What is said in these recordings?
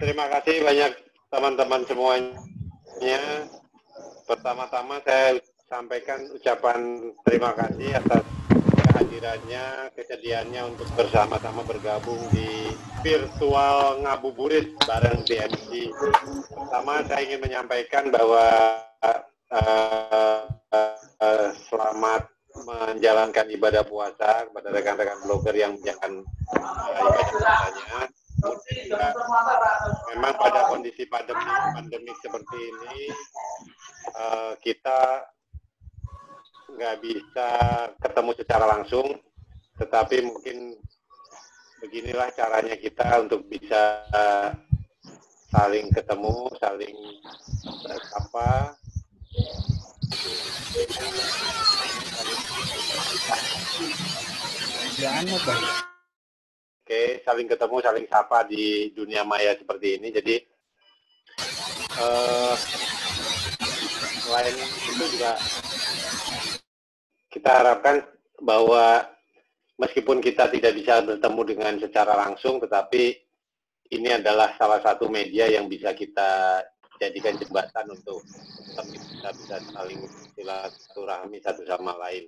terima kasih banyak teman-teman semuanya. Pertama-tama saya sampaikan ucapan terima kasih atas kehadirannya, kesediaannya untuk bersama-sama bergabung di virtual ngabuburit bareng TMC. Pertama saya ingin menyampaikan bahwa uh, uh, uh, selamat menjalankan ibadah puasa kepada rekan-rekan blogger yang menjalankan uh, ibadah puasanya. Memang pada kondisi pandemi pandemi seperti ini uh, kita nggak bisa ketemu secara langsung, tetapi mungkin beginilah caranya kita untuk bisa saling ketemu, saling apa Oke, saling ketemu, saling sapa di dunia maya seperti ini. Jadi uh, itu juga kita harapkan bahwa meskipun kita tidak bisa bertemu dengan secara langsung, tetapi ini adalah salah satu media yang bisa kita jadikan jembatan untuk kita bisa saling silaturahmi satu sama lain.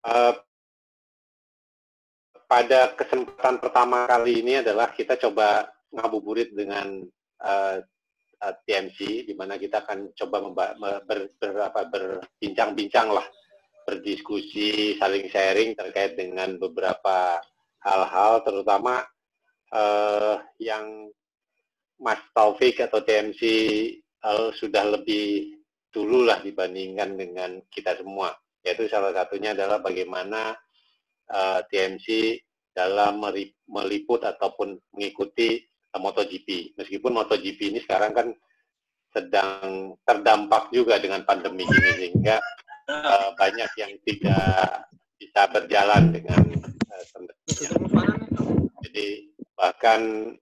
Uh, pada kesempatan pertama kali ini adalah kita coba ngabuburit dengan uh, uh, TMC, di mana kita akan coba ber, ber, berbincang-bincang lah, berdiskusi, saling sharing terkait dengan beberapa hal-hal, terutama uh, yang Mas Taufik atau TMC uh, sudah lebih dulu lah dibandingkan dengan kita semua. Yaitu salah satunya adalah bagaimana uh, eh, TMC dalam meliput ataupun mengikuti uh, MotoGP. Meskipun MotoGP ini sekarang kan sedang terdampak juga dengan pandemi ini sehingga uh, banyak yang tidak bisa berjalan dengan uh, Jadi bahkan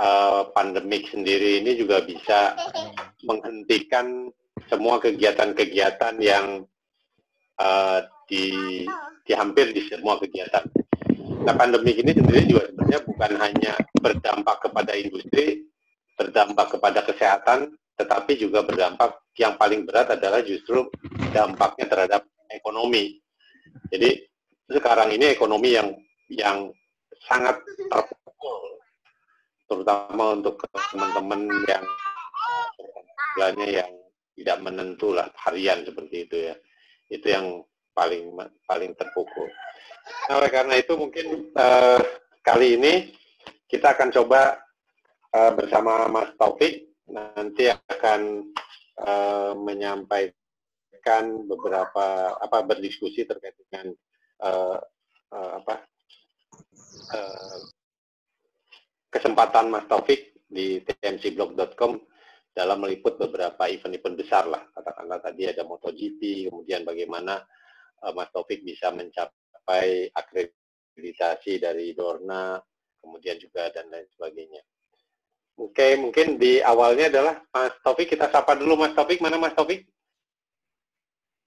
uh, pandemik sendiri ini juga bisa menghentikan semua kegiatan-kegiatan yang uh, di di hampir di semua kegiatan. Nah, pandemi ini sendiri juga sebenarnya bukan hanya berdampak kepada industri, berdampak kepada kesehatan, tetapi juga berdampak yang paling berat adalah justru dampaknya terhadap ekonomi. Jadi sekarang ini ekonomi yang yang sangat terpukul, terutama untuk teman-teman yang yang tidak menentu lah harian seperti itu ya. Itu yang paling paling terpukul. Nah, oleh karena itu mungkin uh, kali ini kita akan coba uh, bersama Mas Taufik nanti akan uh, menyampaikan beberapa apa berdiskusi terkait dengan uh, uh, apa uh, kesempatan Mas Taufik di tmcblog.com dalam meliput beberapa event-event besar lah katakanlah tadi ada MotoGP kemudian bagaimana Mas Taufik bisa mencapai akreditasi dari Dorna, kemudian juga dan lain sebagainya. Oke, mungkin di awalnya adalah Mas Taufik, kita sapa dulu Mas Taufik. Mana Mas Taufik?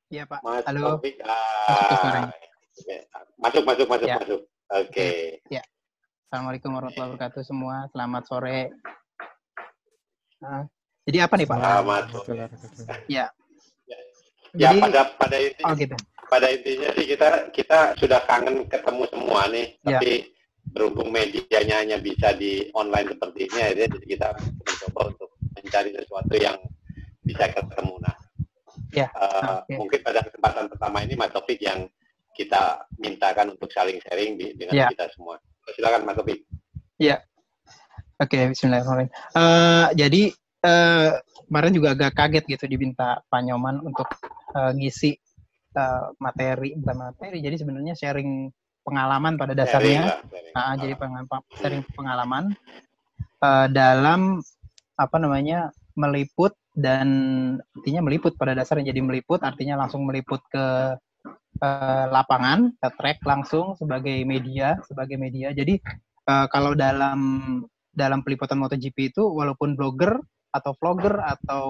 Iya Pak. Mas Halo. Taufik. Ah, masuk, masuk, masuk, ya. masuk. Oke. Okay. Ya. Assalamualaikum warahmatullahi wabarakatuh semua. Selamat sore. Nah, jadi apa nih Pak? Selamat sore. Ya. Ya, jadi, pada pada itu. Oh gitu pada intinya sih kita kita sudah kangen ketemu semua nih, yeah. tapi berhubung medianya hanya bisa di online seperti ini, jadi kita mencoba untuk mencari sesuatu yang bisa ketemu. Nah, yeah. Ya, uh, okay. mungkin pada kesempatan pertama ini Mas Topik yang kita mintakan untuk saling sharing di, dengan yeah. kita semua. Silakan Mas Topik. Iya. Oke, okay, Bismillahirrahmanirrahim. Uh, jadi uh, kemarin juga agak kaget gitu diminta Pak Nyoman untuk uh, ngisi uh, materi bukan materi jadi sebenarnya sharing pengalaman pada dasarnya. sharing, sharing. Uh, jadi pengalaman, sharing pengalaman uh, dalam apa namanya meliput dan artinya meliput pada dasarnya. Jadi meliput artinya langsung meliput ke uh, lapangan ke track langsung sebagai media sebagai media. Jadi uh, kalau dalam dalam peliputan MotoGP itu walaupun blogger atau vlogger atau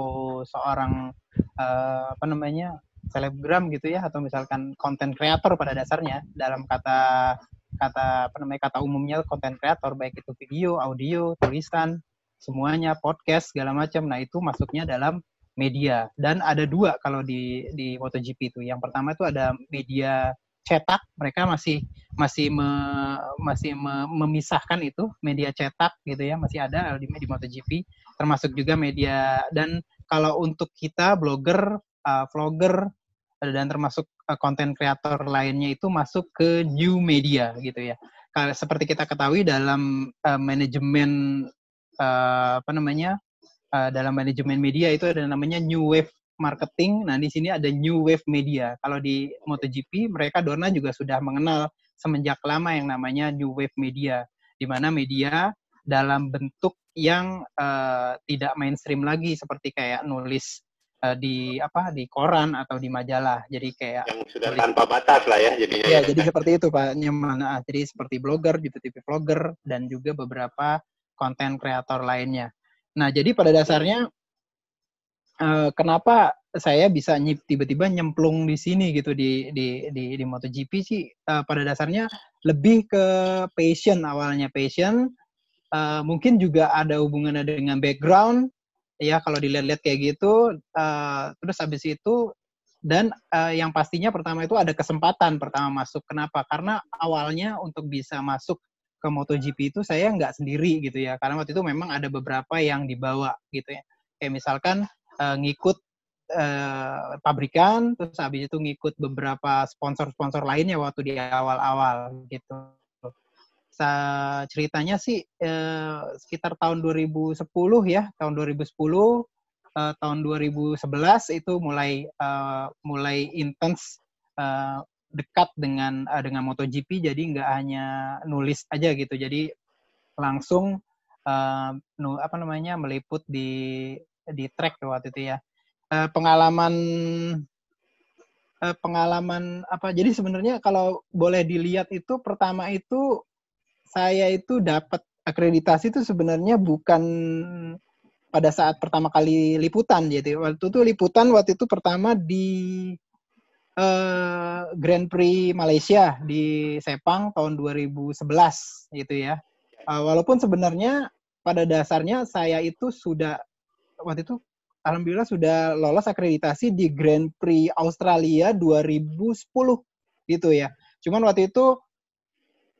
seorang uh, apa namanya selebgram gitu ya atau misalkan konten kreator pada dasarnya dalam kata kata apa namanya kata umumnya konten kreator baik itu video, audio, tulisan semuanya podcast segala macam. Nah itu masuknya dalam media dan ada dua kalau di di MotoGP itu. Yang pertama itu ada media cetak, mereka masih masih me, masih me, memisahkan itu media cetak gitu ya, masih ada di, di MotoGP, termasuk juga media dan kalau untuk kita blogger, uh, vlogger dan termasuk konten uh, kreator lainnya itu masuk ke new media gitu ya. Kalau seperti kita ketahui dalam uh, manajemen uh, apa namanya uh, dalam manajemen media itu ada namanya new wave marketing. Nah, di sini ada new wave media. Kalau di MotoGP, mereka Dorna juga sudah mengenal semenjak lama yang namanya new wave media, di mana media dalam bentuk yang uh, tidak mainstream lagi seperti kayak nulis uh, di apa di koran atau di majalah. Jadi kayak yang sudah nulis, tanpa batas lah ya jadinya. Ya, jadi seperti itu Pak Nyaman. Nah, jadi seperti blogger, gitu TV vlogger dan juga beberapa konten kreator lainnya. Nah, jadi pada dasarnya uh, kenapa saya bisa tiba-tiba nyemplung di sini gitu di di di, di MotoGP sih uh, pada dasarnya lebih ke passion awalnya passion uh, mungkin juga ada hubungannya dengan background ya kalau dilihat-lihat kayak gitu uh, terus habis itu dan uh, yang pastinya pertama itu ada kesempatan pertama masuk. Kenapa? Karena awalnya untuk bisa masuk ke MotoGP itu saya nggak sendiri gitu ya. Karena waktu itu memang ada beberapa yang dibawa gitu ya. Kayak misalkan uh, ngikut uh, pabrikan terus habis itu ngikut beberapa sponsor-sponsor lainnya waktu di awal-awal gitu Sa ceritanya sih uh, sekitar tahun 2010 ya tahun 2010 uh, tahun 2011 itu mulai uh, mulai intens uh, dekat dengan uh, dengan MotoGP. Jadi nggak hanya nulis aja gitu. Jadi langsung uh, nu, apa namanya meliput di di track waktu itu ya. Uh, pengalaman uh, pengalaman apa? Jadi sebenarnya kalau boleh dilihat itu pertama itu saya itu dapat akreditasi itu sebenarnya bukan pada saat pertama kali liputan jadi waktu itu liputan waktu itu pertama di uh, Grand Prix Malaysia di Sepang tahun 2011 gitu ya. Uh, walaupun sebenarnya pada dasarnya saya itu sudah waktu itu alhamdulillah sudah lolos akreditasi di Grand Prix Australia 2010 gitu ya. Cuman waktu itu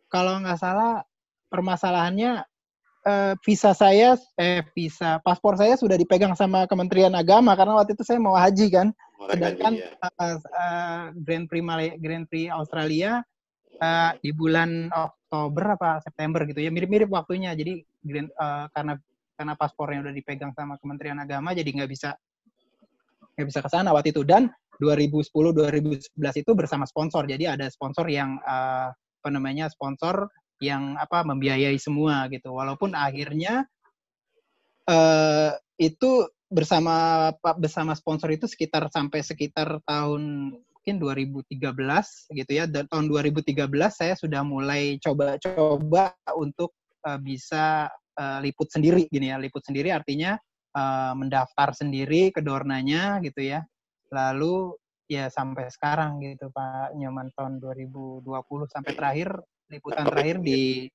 kalau nggak salah permasalahannya uh, visa saya eh visa paspor saya sudah dipegang sama Kementerian Agama karena waktu itu saya mau haji kan. Sedangkan ya. uh, uh, Grand Prix Malay Grand Prix Australia uh, di bulan Oktober apa September gitu ya mirip-mirip waktunya. Jadi Grand, uh, karena karena paspornya udah dipegang sama Kementerian Agama jadi nggak bisa nggak bisa ke sana waktu itu dan 2010 2011 itu bersama sponsor. Jadi ada sponsor yang uh, apa namanya sponsor yang apa membiayai semua gitu. Walaupun akhirnya uh, itu bersama bersama sponsor itu sekitar sampai sekitar tahun mungkin 2013 gitu ya. Dan tahun 2013 saya sudah mulai coba-coba untuk uh, bisa uh, liput sendiri gini ya. Liput sendiri artinya uh, mendaftar sendiri ke Dornanya gitu ya. Lalu ya sampai sekarang gitu Pak Nyoman tahun 2020 sampai terakhir liputan terakhir di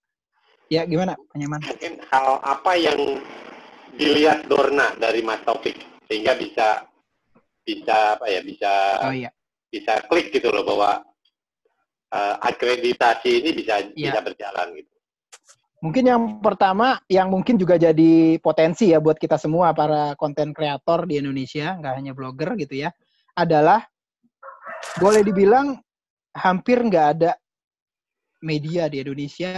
ya gimana Pak Nyoman? Mungkin hal apa yang dilihat Dorna dari Mas Taufik sehingga bisa bisa apa ya bisa oh, iya. bisa klik gitu loh bahwa uh, akreditasi ini bisa iya. bisa berjalan gitu. Mungkin yang pertama yang mungkin juga jadi potensi ya buat kita semua para konten kreator di Indonesia, nggak hanya blogger gitu ya, adalah boleh dibilang hampir nggak ada media di Indonesia,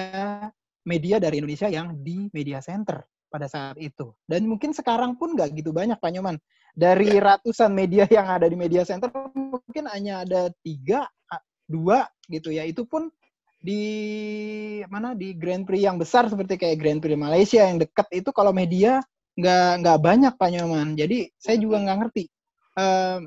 media dari Indonesia yang di media center pada saat itu. Dan mungkin sekarang pun nggak gitu banyak Pak Nyoman. Dari ya. ratusan media yang ada di media center mungkin hanya ada tiga, dua gitu ya. Itu pun di mana di Grand Prix yang besar seperti kayak Grand Prix Malaysia yang dekat itu kalau media nggak nggak banyak Pak Nyoman. Jadi saya juga nggak ngerti uh,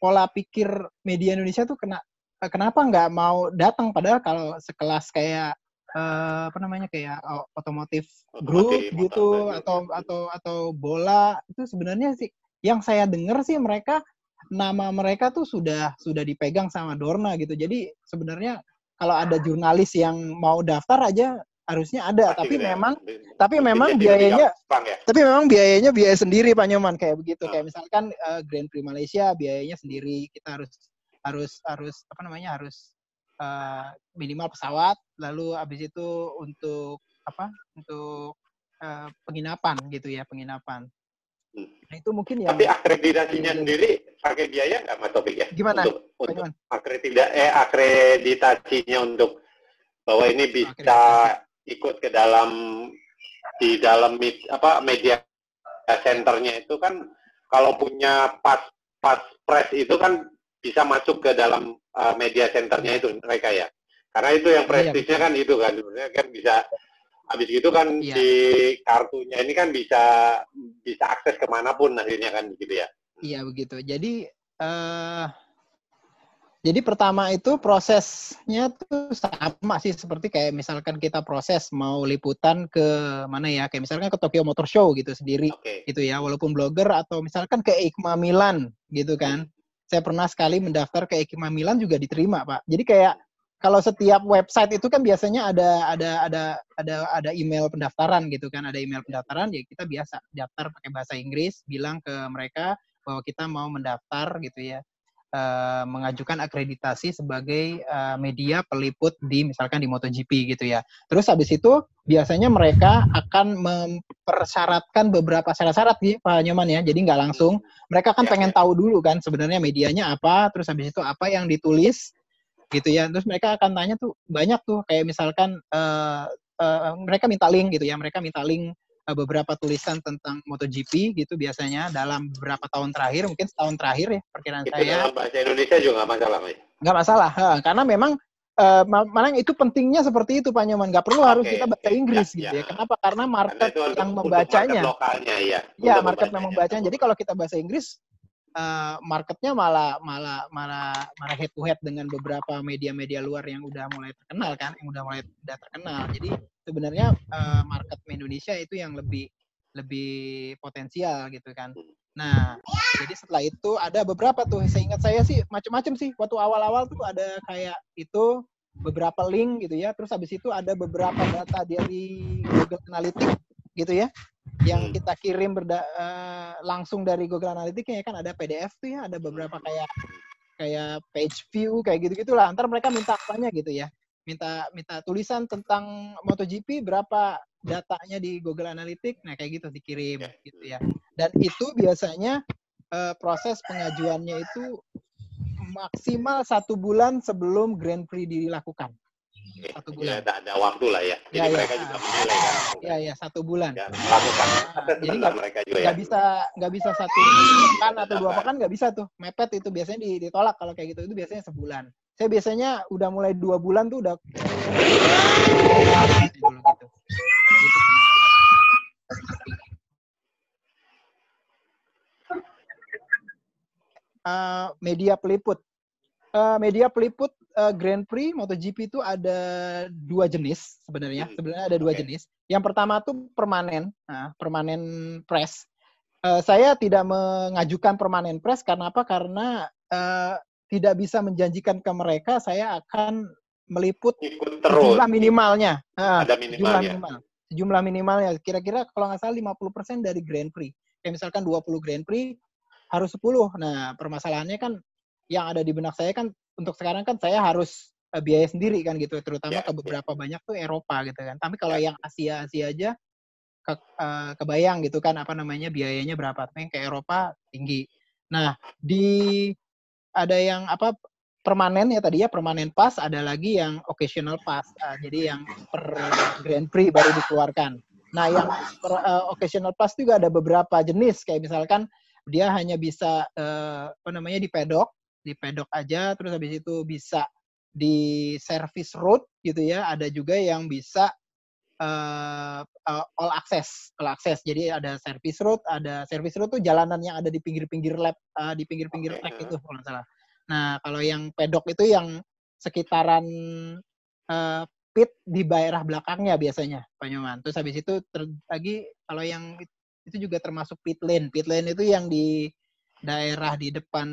pola pikir media Indonesia tuh kena kenapa nggak mau datang padahal kalau sekelas kayak uh, apa namanya kayak otomotif grup gitu atau atau atau bola itu sebenarnya sih yang saya dengar sih mereka nama mereka tuh sudah sudah dipegang sama Dorna gitu. Jadi sebenarnya kalau ada jurnalis yang mau daftar aja harusnya ada, Masih tapi memang tapi memang biayanya ya? tapi memang biayanya biaya sendiri Pak Nyoman kayak begitu. Nah. Kayak misalkan uh, Grand Prix Malaysia biayanya sendiri, kita harus harus harus apa namanya? harus uh, minimal pesawat, lalu habis itu untuk apa? untuk uh, penginapan gitu ya, penginapan. Hmm. Nah, itu mungkin ya. Tapi akreditasinya sendiri pakai biaya nggak Mas Topik ya? Gimana? Untuk, untuk akredita eh akreditasinya untuk bahwa ini bisa ikut ke dalam di dalam apa media centernya itu kan kalau punya pas pas press itu kan bisa masuk ke dalam uh, media centernya itu mereka ya. Karena itu yang iya, prestisnya kan itu kan sebenarnya kan bisa habis itu kan iya. di kartunya ini kan bisa bisa akses ke mana pun akhirnya kan begitu ya iya begitu jadi uh, jadi pertama itu prosesnya tuh sama sih seperti kayak misalkan kita proses mau liputan ke mana ya kayak misalkan ke Tokyo Motor Show gitu sendiri okay. gitu ya walaupun blogger atau misalkan ke EICMA Milan gitu kan. Saya pernah sekali mendaftar ke EICMA Milan juga diterima pak. Jadi kayak kalau setiap website itu kan biasanya ada ada ada ada ada email pendaftaran gitu kan. Ada email pendaftaran ya kita biasa daftar pakai bahasa Inggris bilang ke mereka bahwa kita mau mendaftar gitu ya uh, mengajukan akreditasi sebagai uh, media peliput di misalkan di MotoGP gitu ya. Terus habis itu biasanya mereka akan mempersyaratkan beberapa syarat-syarat nih Pak Nyoman ya. Jadi nggak langsung. Mereka kan ya, pengen ya. tahu dulu kan sebenarnya medianya apa terus habis itu apa yang ditulis gitu ya. Terus mereka akan tanya tuh banyak tuh. Kayak misalkan uh, uh, mereka minta link gitu ya. Mereka minta link beberapa tulisan tentang MotoGP gitu biasanya dalam beberapa tahun terakhir mungkin setahun terakhir ya perkiraan itu saya. dalam bahasa Indonesia juga nggak masalah mas. Nggak masalah ha, karena memang uh, malah itu pentingnya seperti itu Pak Nyoman. Nggak perlu okay. harus kita bahasa Inggris ya, gitu ya. ya. Kenapa? Karena market karena yang untuk, membacanya untuk market lokalnya ya ya market yang membacanya jadi kalau kita bahasa Inggris uh, marketnya malah malah malah malah head to head dengan beberapa media-media luar yang udah mulai terkenal kan, yang udah mulai udah terkenal. Jadi sebenarnya uh, market Indonesia itu yang lebih lebih potensial gitu kan. Nah, jadi setelah itu ada beberapa tuh, saya ingat saya sih macam-macam sih. Waktu awal-awal tuh ada kayak itu beberapa link gitu ya. Terus habis itu ada beberapa data dari Google Analytics gitu ya yang hmm. kita kirim berda uh, langsung dari Google Analytics ya kan ada PDF tuh ya, ada beberapa kayak kayak page view kayak gitu gitulah. Ntar mereka minta apanya gitu ya, minta minta tulisan tentang MotoGP berapa datanya di Google Analytics, nah kayak gitu dikirim gitu ya. Dan itu biasanya uh, proses pengajuannya itu maksimal satu bulan sebelum Grand Prix dilakukan satu bulan. Ya, ada, ada waktu lah ya. Jadi ya, ya. mereka juga menilai kan. Iya, iya, satu bulan. Ya, melakukan. Nah, jadi nggak mereka juga ya. bisa nggak bisa satu pekan atau dua pekan nggak bisa tuh. Mepet itu biasanya ditolak kalau kayak gitu itu biasanya sebulan. Saya biasanya udah mulai dua bulan tuh udah gitu. gitu. Uh, media peliput. Uh, media peliput uh, Grand Prix MotoGP itu ada dua jenis sebenarnya. Hmm. Sebenarnya ada dua okay. jenis. Yang pertama tuh permanen, nah, permanen press. Uh, saya tidak mengajukan permanen press karena apa? Karena uh, tidak bisa menjanjikan ke mereka saya akan meliput jumlah minimalnya. Ada minimalnya. Jumlah minimal. Jumlah minimalnya kira-kira kalau nggak salah 50% dari Grand Prix. Kayak misalkan 20 Grand Prix harus 10. Nah, permasalahannya kan yang ada di benak saya kan untuk sekarang kan saya harus uh, biaya sendiri kan gitu terutama yeah, ke beberapa yeah. banyak tuh Eropa gitu kan. Tapi kalau yeah. yang Asia Asia aja ke, uh, kebayang gitu kan apa namanya biayanya berapa. Tapi yang ke Eropa tinggi. Nah di ada yang apa permanen ya tadi ya permanen pass ada lagi yang occasional pass uh, jadi yang per Grand Prix baru dikeluarkan. Nah yang per, uh, occasional pass juga ada beberapa jenis. Kayak misalkan dia hanya bisa uh, apa namanya di pedok di pedok aja terus habis itu bisa di service road gitu ya ada juga yang bisa uh, uh, all access all access. Jadi ada service road ada service road tuh jalanan yang ada di pinggir-pinggir lab uh, di pinggir-pinggir track itu kalau salah. Nah kalau yang pedok itu yang sekitaran uh, pit di daerah belakangnya biasanya Pak Nyoman. Terus habis itu lagi kalau yang itu juga termasuk pit lane. Pit lane itu yang di daerah di depan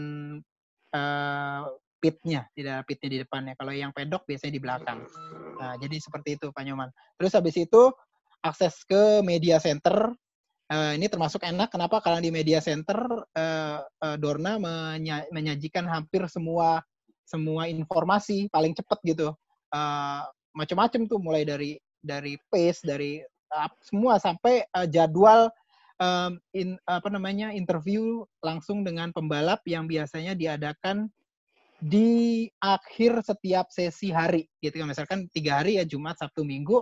uh, pitnya, tidak pitnya di depannya. Kalau yang pedok biasanya di belakang. Nah, jadi seperti itu Pak Nyoman. Terus habis itu akses ke media center uh, ini termasuk enak kenapa? Karena di media center uh, uh, Dorna menya menyajikan hampir semua semua informasi paling cepat gitu. Uh, macam-macam tuh mulai dari dari pace dari uh, semua sampai uh, jadwal um, in, apa namanya interview langsung dengan pembalap yang biasanya diadakan di akhir setiap sesi hari gitu kan. Misalkan tiga hari ya Jumat Sabtu Minggu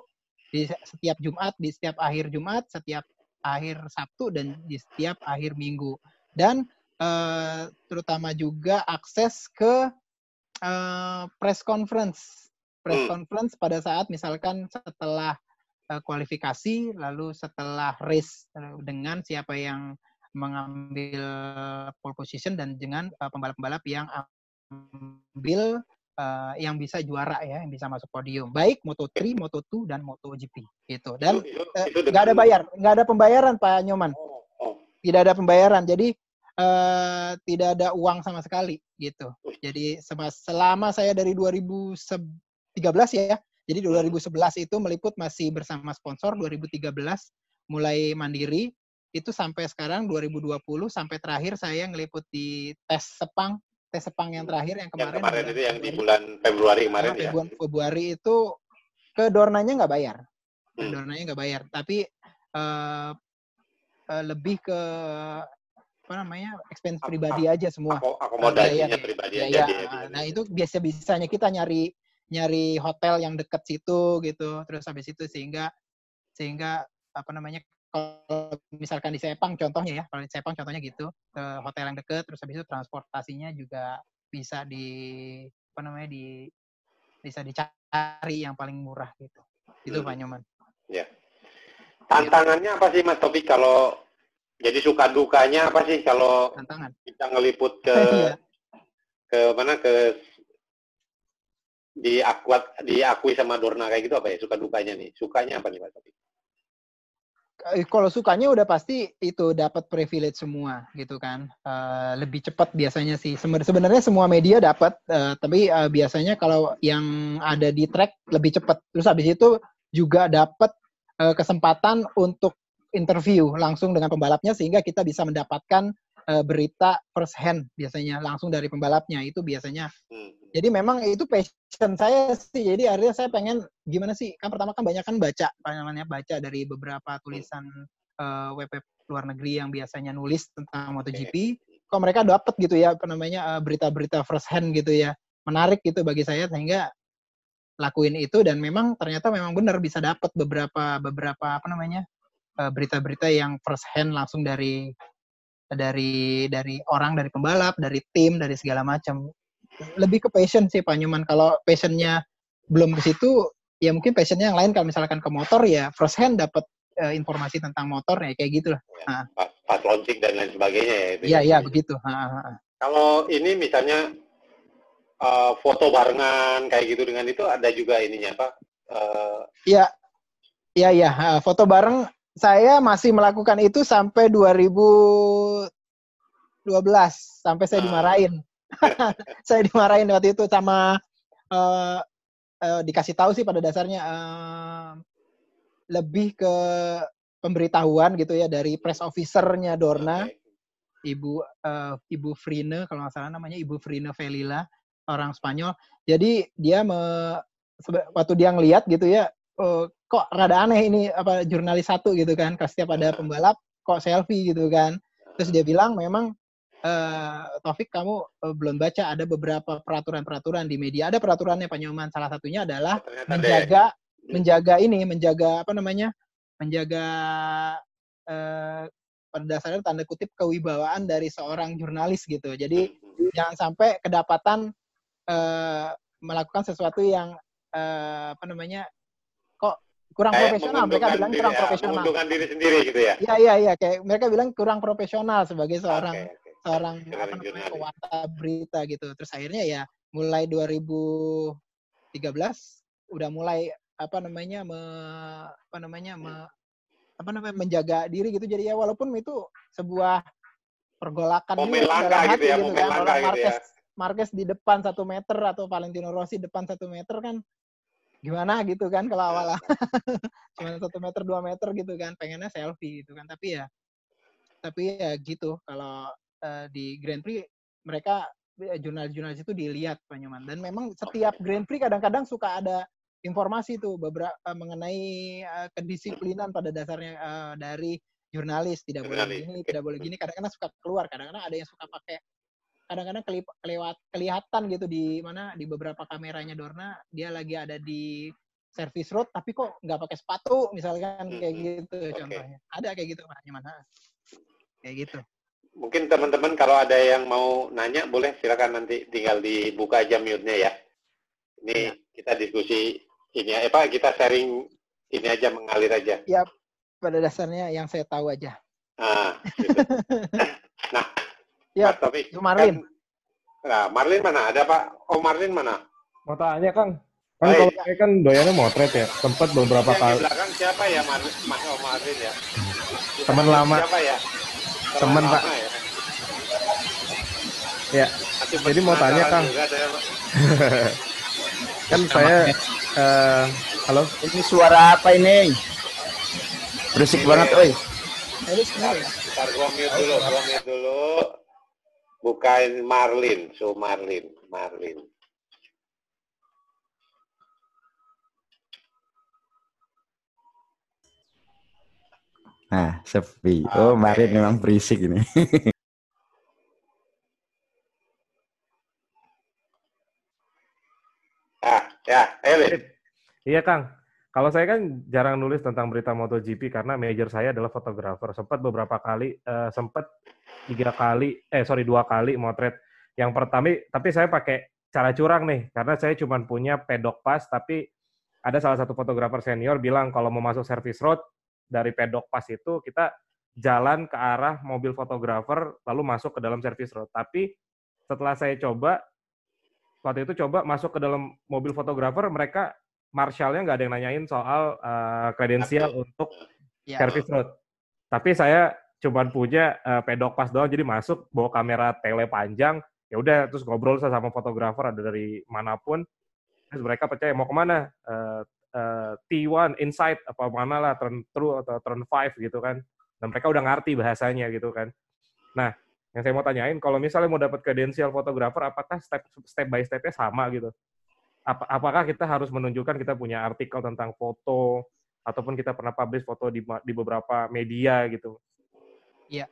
di setiap Jumat di setiap akhir Jumat setiap akhir Sabtu dan di setiap akhir Minggu. Dan uh, terutama juga akses ke uh, press conference. Press hmm. conference pada saat misalkan setelah uh, kualifikasi lalu setelah race dengan siapa yang mengambil pole position dan dengan pembalap-pembalap uh, yang ambil uh, yang bisa juara ya, yang bisa masuk podium. Baik Moto3, Moto2 dan MotoGP gitu. Dan eh, nggak uh, ada bayar, nggak ada pembayaran Pak Nyoman. Oh, oh. Tidak ada pembayaran. Jadi uh, tidak ada uang sama sekali gitu. Jadi selama saya dari 2013 ya, jadi 2011 itu meliput masih bersama sponsor, 2013 mulai mandiri, itu sampai sekarang 2020 sampai terakhir saya ngeliput di tes Sepang tes Sepang yang terakhir yang kemarin. Yang kemarin itu yang di bulan Februari kemarin nah, ya. Bulan Februari itu ke Dornanya nggak bayar. Hmm. Dornanya nggak bayar, tapi uh, uh, lebih ke apa namanya expense pribadi aja semua. Akomodasinya pribadi aja. Dia, nah itu biasa bisanya kita nyari nyari hotel yang dekat situ gitu, terus habis itu sehingga sehingga apa namanya kalau misalkan di Sepang contohnya ya, kalau di Sepang contohnya gitu, ke hotel yang deket, terus habis itu transportasinya juga bisa di apa namanya di bisa dicari yang paling murah gitu. Itu hmm. Pak Nyoman. Ya. Tantangannya apa sih Mas Topik kalau jadi suka dukanya apa sih kalau Tantangan. kita ngeliput ke iya. ke mana ke diakuat diakui sama Dorna kayak gitu apa ya? Suka dukanya nih. Sukanya apa nih Topik? Eh, kalau sukanya udah pasti itu dapat privilege semua gitu kan. Uh, lebih cepat biasanya sih. Sebenarnya semua media dapat uh, tapi uh, biasanya kalau yang ada di track lebih cepat. Terus habis itu juga dapat uh, kesempatan untuk interview langsung dengan pembalapnya sehingga kita bisa mendapatkan uh, berita first hand biasanya langsung dari pembalapnya itu biasanya. Hmm. Jadi memang itu passion saya sih. Jadi akhirnya saya pengen gimana sih? Kan pertama kan banyak kan baca, namanya baca dari beberapa tulisan uh, web, web luar negeri yang biasanya nulis tentang MotoGP. Kok mereka dapat gitu ya apa namanya uh, berita-berita first hand gitu ya. Menarik gitu bagi saya sehingga lakuin itu dan memang ternyata memang benar bisa dapat beberapa beberapa apa namanya berita-berita yang first hand langsung dari dari dari orang dari pembalap dari tim dari segala macam. Lebih ke passion sih Pak Nyuman kalau passionnya belum ke situ ya mungkin passionnya yang lain. Kalau misalkan ke motor ya first hand dapat uh, informasi tentang motor ya kayak gitu lah. Ya, pas, pas launching dan lain sebagainya ya iya iya begitu. Ha, ha, ha. kalau ini misalnya uh, foto barengan kayak gitu dengan itu ada juga ininya apa uh, iya. Iya iya. Foto bareng saya masih melakukan itu sampai 2012 sampai saya ah. dimarahin. saya dimarahin waktu itu sama uh, uh, dikasih tahu sih pada dasarnya uh, lebih ke pemberitahuan gitu ya dari press officernya Dorna, ibu uh, ibu Frine kalau nggak salah namanya ibu Frine Velila orang Spanyol. Jadi dia me, waktu dia ngelihat gitu ya, uh, kok rada aneh ini apa jurnalis satu gitu kan setiap ada pembalap kok selfie gitu kan. Terus dia bilang memang uh, Taufik kamu uh, belum baca ada beberapa peraturan-peraturan di media. Ada peraturannya Pak Nyoman. Salah satunya adalah Ternyata menjaga deh. menjaga ini menjaga apa namanya menjaga uh, pada dasarnya tanda kutip kewibawaan dari seorang jurnalis gitu. Jadi hmm. jangan sampai kedapatan uh, melakukan sesuatu yang uh, apa namanya kurang kayak profesional. Mereka bilang kurang ya, profesional. Menguntungkan diri sendiri gitu ya. Iya iya iya kayak mereka bilang kurang profesional sebagai seorang okay, okay. seorang apa namanya pewarta berita gitu. Terus akhirnya ya mulai 2013 udah mulai apa namanya me, apa namanya me, apa namanya menjaga diri gitu. Jadi ya walaupun itu sebuah pergolakan momen langka gitu ya, gitu kan. Orang gitu Marquez, ya. Marquez di depan satu meter atau Valentino Rossi depan satu meter kan gimana gitu kan kalau awal cuma satu meter dua meter gitu kan pengennya selfie gitu kan. Tapi ya tapi ya gitu kalau uh, di Grand Prix mereka eh, jurnalis-jurnalis itu dilihat Pak Nyoman dan memang setiap Grand Prix kadang-kadang suka ada informasi tuh beberapa uh, mengenai uh, kedisiplinan pada dasarnya uh, dari jurnalis. Tidak boleh gini tidak boleh gini. Kadang-kadang suka keluar kadang-kadang ada yang suka pakai kadang-kadang kelewat kelihatan gitu di mana di beberapa kameranya Dorna dia lagi ada di service road tapi kok nggak pakai sepatu misalkan kayak gitu okay. contohnya. Ada kayak gitu pak mana kayak gitu. Mungkin teman-teman kalau ada yang mau nanya boleh silakan nanti tinggal dibuka aja mute-nya ya. Ini ya. kita diskusi ini ya pak kita sharing ini aja mengalir aja. Ya pada dasarnya yang saya tahu aja. Ah, gitu. nah Ya, tapi Marlin. Kan, nah, Marlin mana? Ada Pak? Oh, Marlin mana? Mau tanya, Kang. Kan oh, kalau iya. saya kan doyannya motret ya. Sempat beberapa yang kali. Di belakang siapa ya, Marlin? Mas oh, Marlin ya? Teman lama. Siapa ya? Teman, Pak. Ya. ya. Jadi mau tanya, Kang. kan saya uh, halo. Ini suara apa ini? Berisik banget, oi. Ntar gua mute dulu, gua mute dulu. Bukan Marlin, so Marlin, Marlin. Nah, sepi. Oh, okay. Marlin memang berisik ini. ah, ya, Elin. Iya, Kang. Kalau saya kan jarang nulis tentang berita MotoGP karena major saya adalah fotografer. Sempat beberapa kali, uh, sempat tiga kali, eh sorry dua kali motret. Yang pertama, tapi saya pakai cara curang nih, karena saya cuma punya pedok pas, tapi ada salah satu fotografer senior bilang kalau mau masuk service road dari pedok pas itu kita jalan ke arah mobil fotografer lalu masuk ke dalam service road. Tapi setelah saya coba waktu itu coba masuk ke dalam mobil fotografer mereka Marshallnya nggak ada yang nanyain soal kredensial uh, untuk ya. service road. Tapi saya cuma punya uh, pedok pas doang, jadi masuk bawa kamera tele panjang, ya udah terus ngobrol sama fotografer ada dari mana pun, terus mereka percaya mau ke mana, uh, uh, T1 inside apa mana lah turn true atau turn 5 gitu kan, dan mereka udah ngerti bahasanya gitu kan. Nah, yang saya mau tanyain, kalau misalnya mau dapat kredensial fotografer, apakah step step by stepnya sama gitu? Ap apakah kita harus menunjukkan kita punya artikel tentang foto ataupun kita pernah publish foto di, di beberapa media gitu? Iya,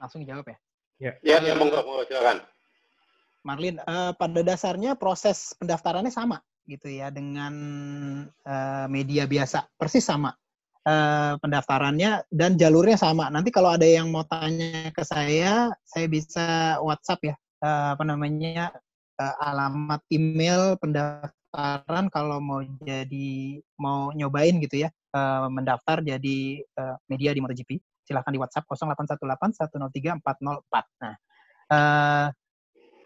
langsung jawab ya. Iya, ya, ya, monggo, monggo silakan. Marlin, uh, pada dasarnya proses pendaftarannya sama gitu ya dengan uh, media biasa, persis sama uh, pendaftarannya dan jalurnya sama. Nanti kalau ada yang mau tanya ke saya, saya bisa WhatsApp ya, uh, apa namanya uh, alamat email pendaftaran kalau mau jadi mau nyobain gitu ya uh, mendaftar jadi uh, media di MotoGP silahkan di WhatsApp 0818 103 404. Nah, uh,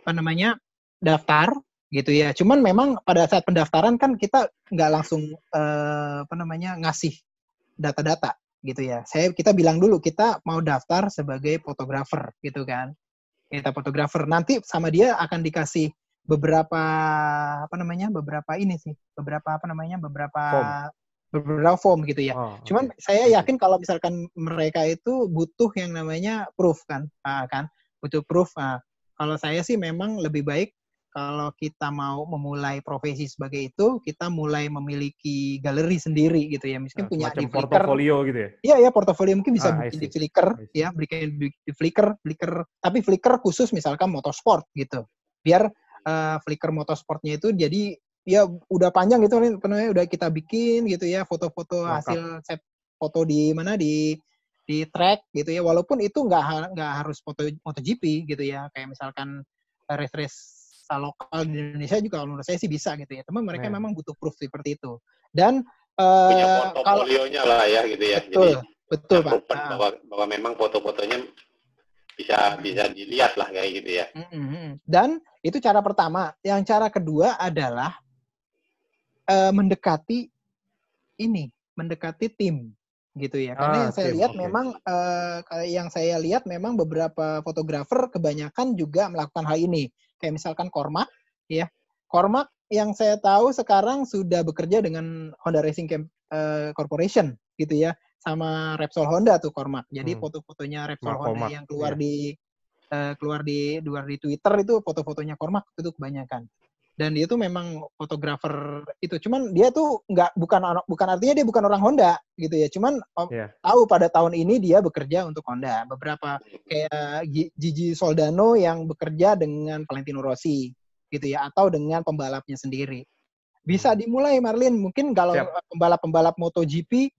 apa namanya daftar gitu ya. Cuman memang pada saat pendaftaran kan kita nggak langsung uh, apa namanya ngasih data-data gitu ya. Saya kita bilang dulu kita mau daftar sebagai fotografer gitu kan. Kita fotografer nanti sama dia akan dikasih beberapa apa namanya beberapa ini sih beberapa apa namanya beberapa form. beberapa form gitu ya. Oh, Cuman okay. saya yakin kalau misalkan mereka itu butuh yang namanya proof kan, nah, kan butuh proof. Nah, kalau saya sih memang lebih baik kalau kita mau memulai profesi sebagai itu, kita mulai memiliki galeri sendiri gitu ya. Mungkin nah, punya di Flickr. portofolio gitu ya? Iya, ya portofolio mungkin bisa ah, bikin di Flickr, ya, bikin di Flickr, Flickr. Tapi Flickr khusus misalkan motorsport gitu. Biar uh, Flickr motorsportnya itu jadi ya udah panjang gitu nih penuhnya udah kita bikin gitu ya foto-foto hasil set foto di mana di di track gitu ya. Walaupun itu nggak nggak harus foto MotoGP gitu ya kayak misalkan race race lokal di Indonesia juga kalau menurut saya sih bisa gitu ya. Teman mereka yeah. memang butuh proof seperti itu. Dan uh, punya portofolionya lah ya gitu ya. Betul Jadi, betul pak. bahwa, bahwa memang foto-fotonya bisa bisa dilihat lah kayak gitu ya. Dan itu cara pertama. Yang cara kedua adalah uh, mendekati ini, mendekati tim gitu ya. Karena ah, yang saya lihat okay. memang uh, yang saya lihat memang beberapa fotografer kebanyakan juga melakukan hal ini. Kayak misalkan Kormak ya. Kormak yang saya tahu sekarang sudah bekerja dengan Honda Racing Camp, uh, Corporation gitu ya, sama Repsol Honda tuh Cormac. Jadi Hmm. foto-fotonya Repsol Mark Honda Cormac, yang keluar iya. di uh, keluar di luar di Twitter itu foto-fotonya Cormac itu kebanyakan. Dan dia tuh memang fotografer itu. Cuman dia tuh nggak bukan orang- bukan artinya dia bukan orang Honda gitu ya. Cuman Iya. tahu pada tahun ini dia bekerja untuk Honda. Beberapa kayak Gi- Gigi Soldano yang bekerja dengan Valentino Rossi gitu ya atau dengan pembalapnya sendiri. Bisa dimulai Marlin, mungkin kalau pembalap-pembalap MotoGP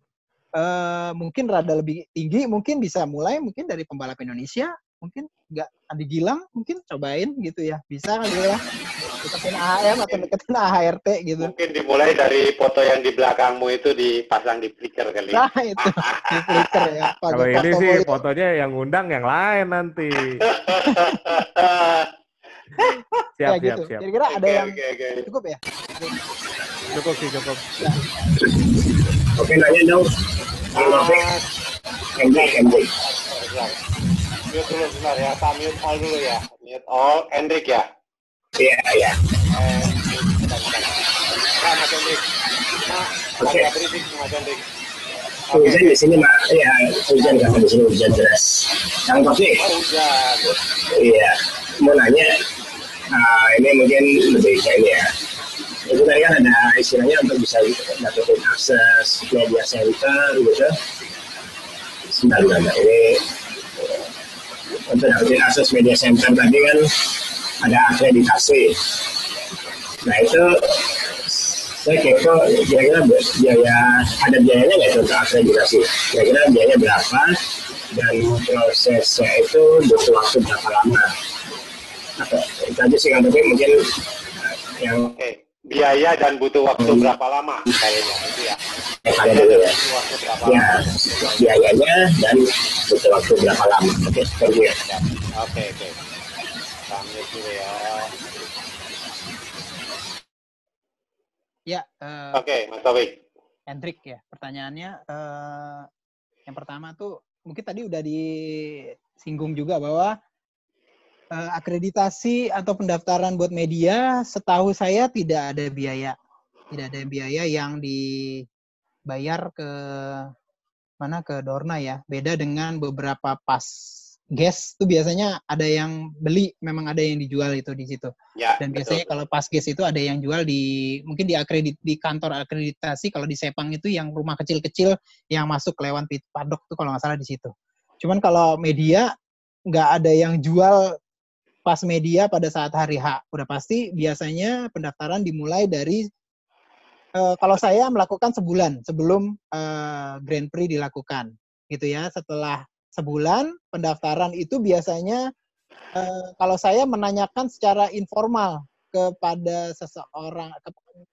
eh mungkin rada lebih tinggi, mungkin bisa mulai mungkin dari pembalap Indonesia, mungkin nggak Andi Gilang mungkin cobain gitu ya. Bisa kali ya. Deketin AHM atau deketin AHRT gitu. Mungkin dimulai dari foto yang di belakangmu itu dipasang di Flickr kali. Nah, itu di Flickr ya. Pakai Kalau ini foto sih mulia. fotonya yang undang yang lain nanti. Siap, ya siap, gitu. siap. Kira-kira ada Oke, yang oke, oke. cukup ya? Cukup sih, cukup. Oke, nanya dong. Hendrik. Sebentar. Mute dulu sebentar ya. Kita mute all dulu ya. Mute all. Hendrik ya. Iya, iya. Eh. Nah, Mas Hendrik. Nah, agak berisik Mas Hendrik. Hujan di sini, Mak. Iya, hujan karena di sini hujan deras. Kang Taufik, Oh, hujan. iya. Mau nanya, ah, ini mungkin lebih kayak ini ya. Itu tadi kan ada istilahnya untuk bisa dapetin akses media center gitu. Sebentar, sebentar. Ini untuk dapetin akses media center tadi kan ada akreditasi. Nah itu saya kepo kira-kira biaya ada biayanya nggak untuk akreditasi? Kira-kira biayanya berapa dan prosesnya itu butuh waktu berapa lama? Atau itu aja sih kan tapi mungkin eh, yang Oke. Biaya dan butuh waktu Hmm. berapa lama kayaknya itu ya. ada ya. Butuh waktu berapa Ya lama? biayanya dan butuh waktu berapa lama? Oke, thank you. Oke, oke. Mute dulu ya. Ya, eh, Oke, Mas Taufik. Hendrik ya. Pertanyaannya eh yang pertama tuh mungkin tadi udah disinggung juga bahwa eh, akreditasi atau pendaftaran buat media setahu saya tidak ada biaya. Tidak ada biaya yang dibayar ke mana ke Dorna ya. Beda dengan beberapa pas guest tuh biasanya ada yang beli, memang ada yang dijual itu di situ. Ya, Dan betul. biasanya kalau pas guest itu ada yang jual di mungkin di akredit di kantor akreditasi kalau di Sepang itu yang rumah kecil-kecil yang masuk lewat padok tuh kalau nggak salah di situ. Cuman kalau media nggak ada yang jual pas media pada saat hari H. Udah pasti biasanya pendaftaran dimulai dari eh, kalau saya melakukan sebulan sebelum eh, Grand Prix dilakukan, gitu ya. Setelah sebulan pendaftaran itu biasanya eh, kalau saya menanyakan secara informal kepada seseorang ke,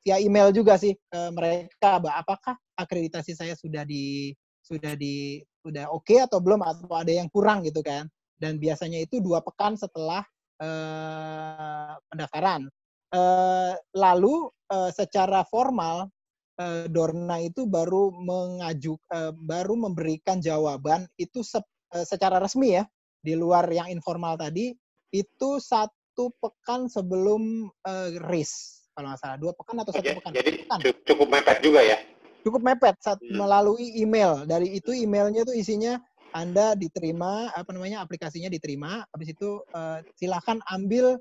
via email juga sih ke mereka apakah akreditasi saya sudah di sudah di sudah oke atau belum atau ada yang kurang gitu kan dan biasanya itu dua pekan setelah eh, pendaftaran Eh, lalu eh, secara formal eh, Dorna itu baru mengaju eh, baru memberikan jawaban itu se- eh, secara resmi ya di luar yang informal tadi itu satu pekan sebelum eh, race kalau nggak salah dua pekan atau satu Jadi- pekan Jadi Pekan. cukup mepet juga ya. cukup mepet saat Hmm. melalui email dari itu emailnya tuh isinya anda diterima apa namanya aplikasinya diterima habis itu eh, silakan ambil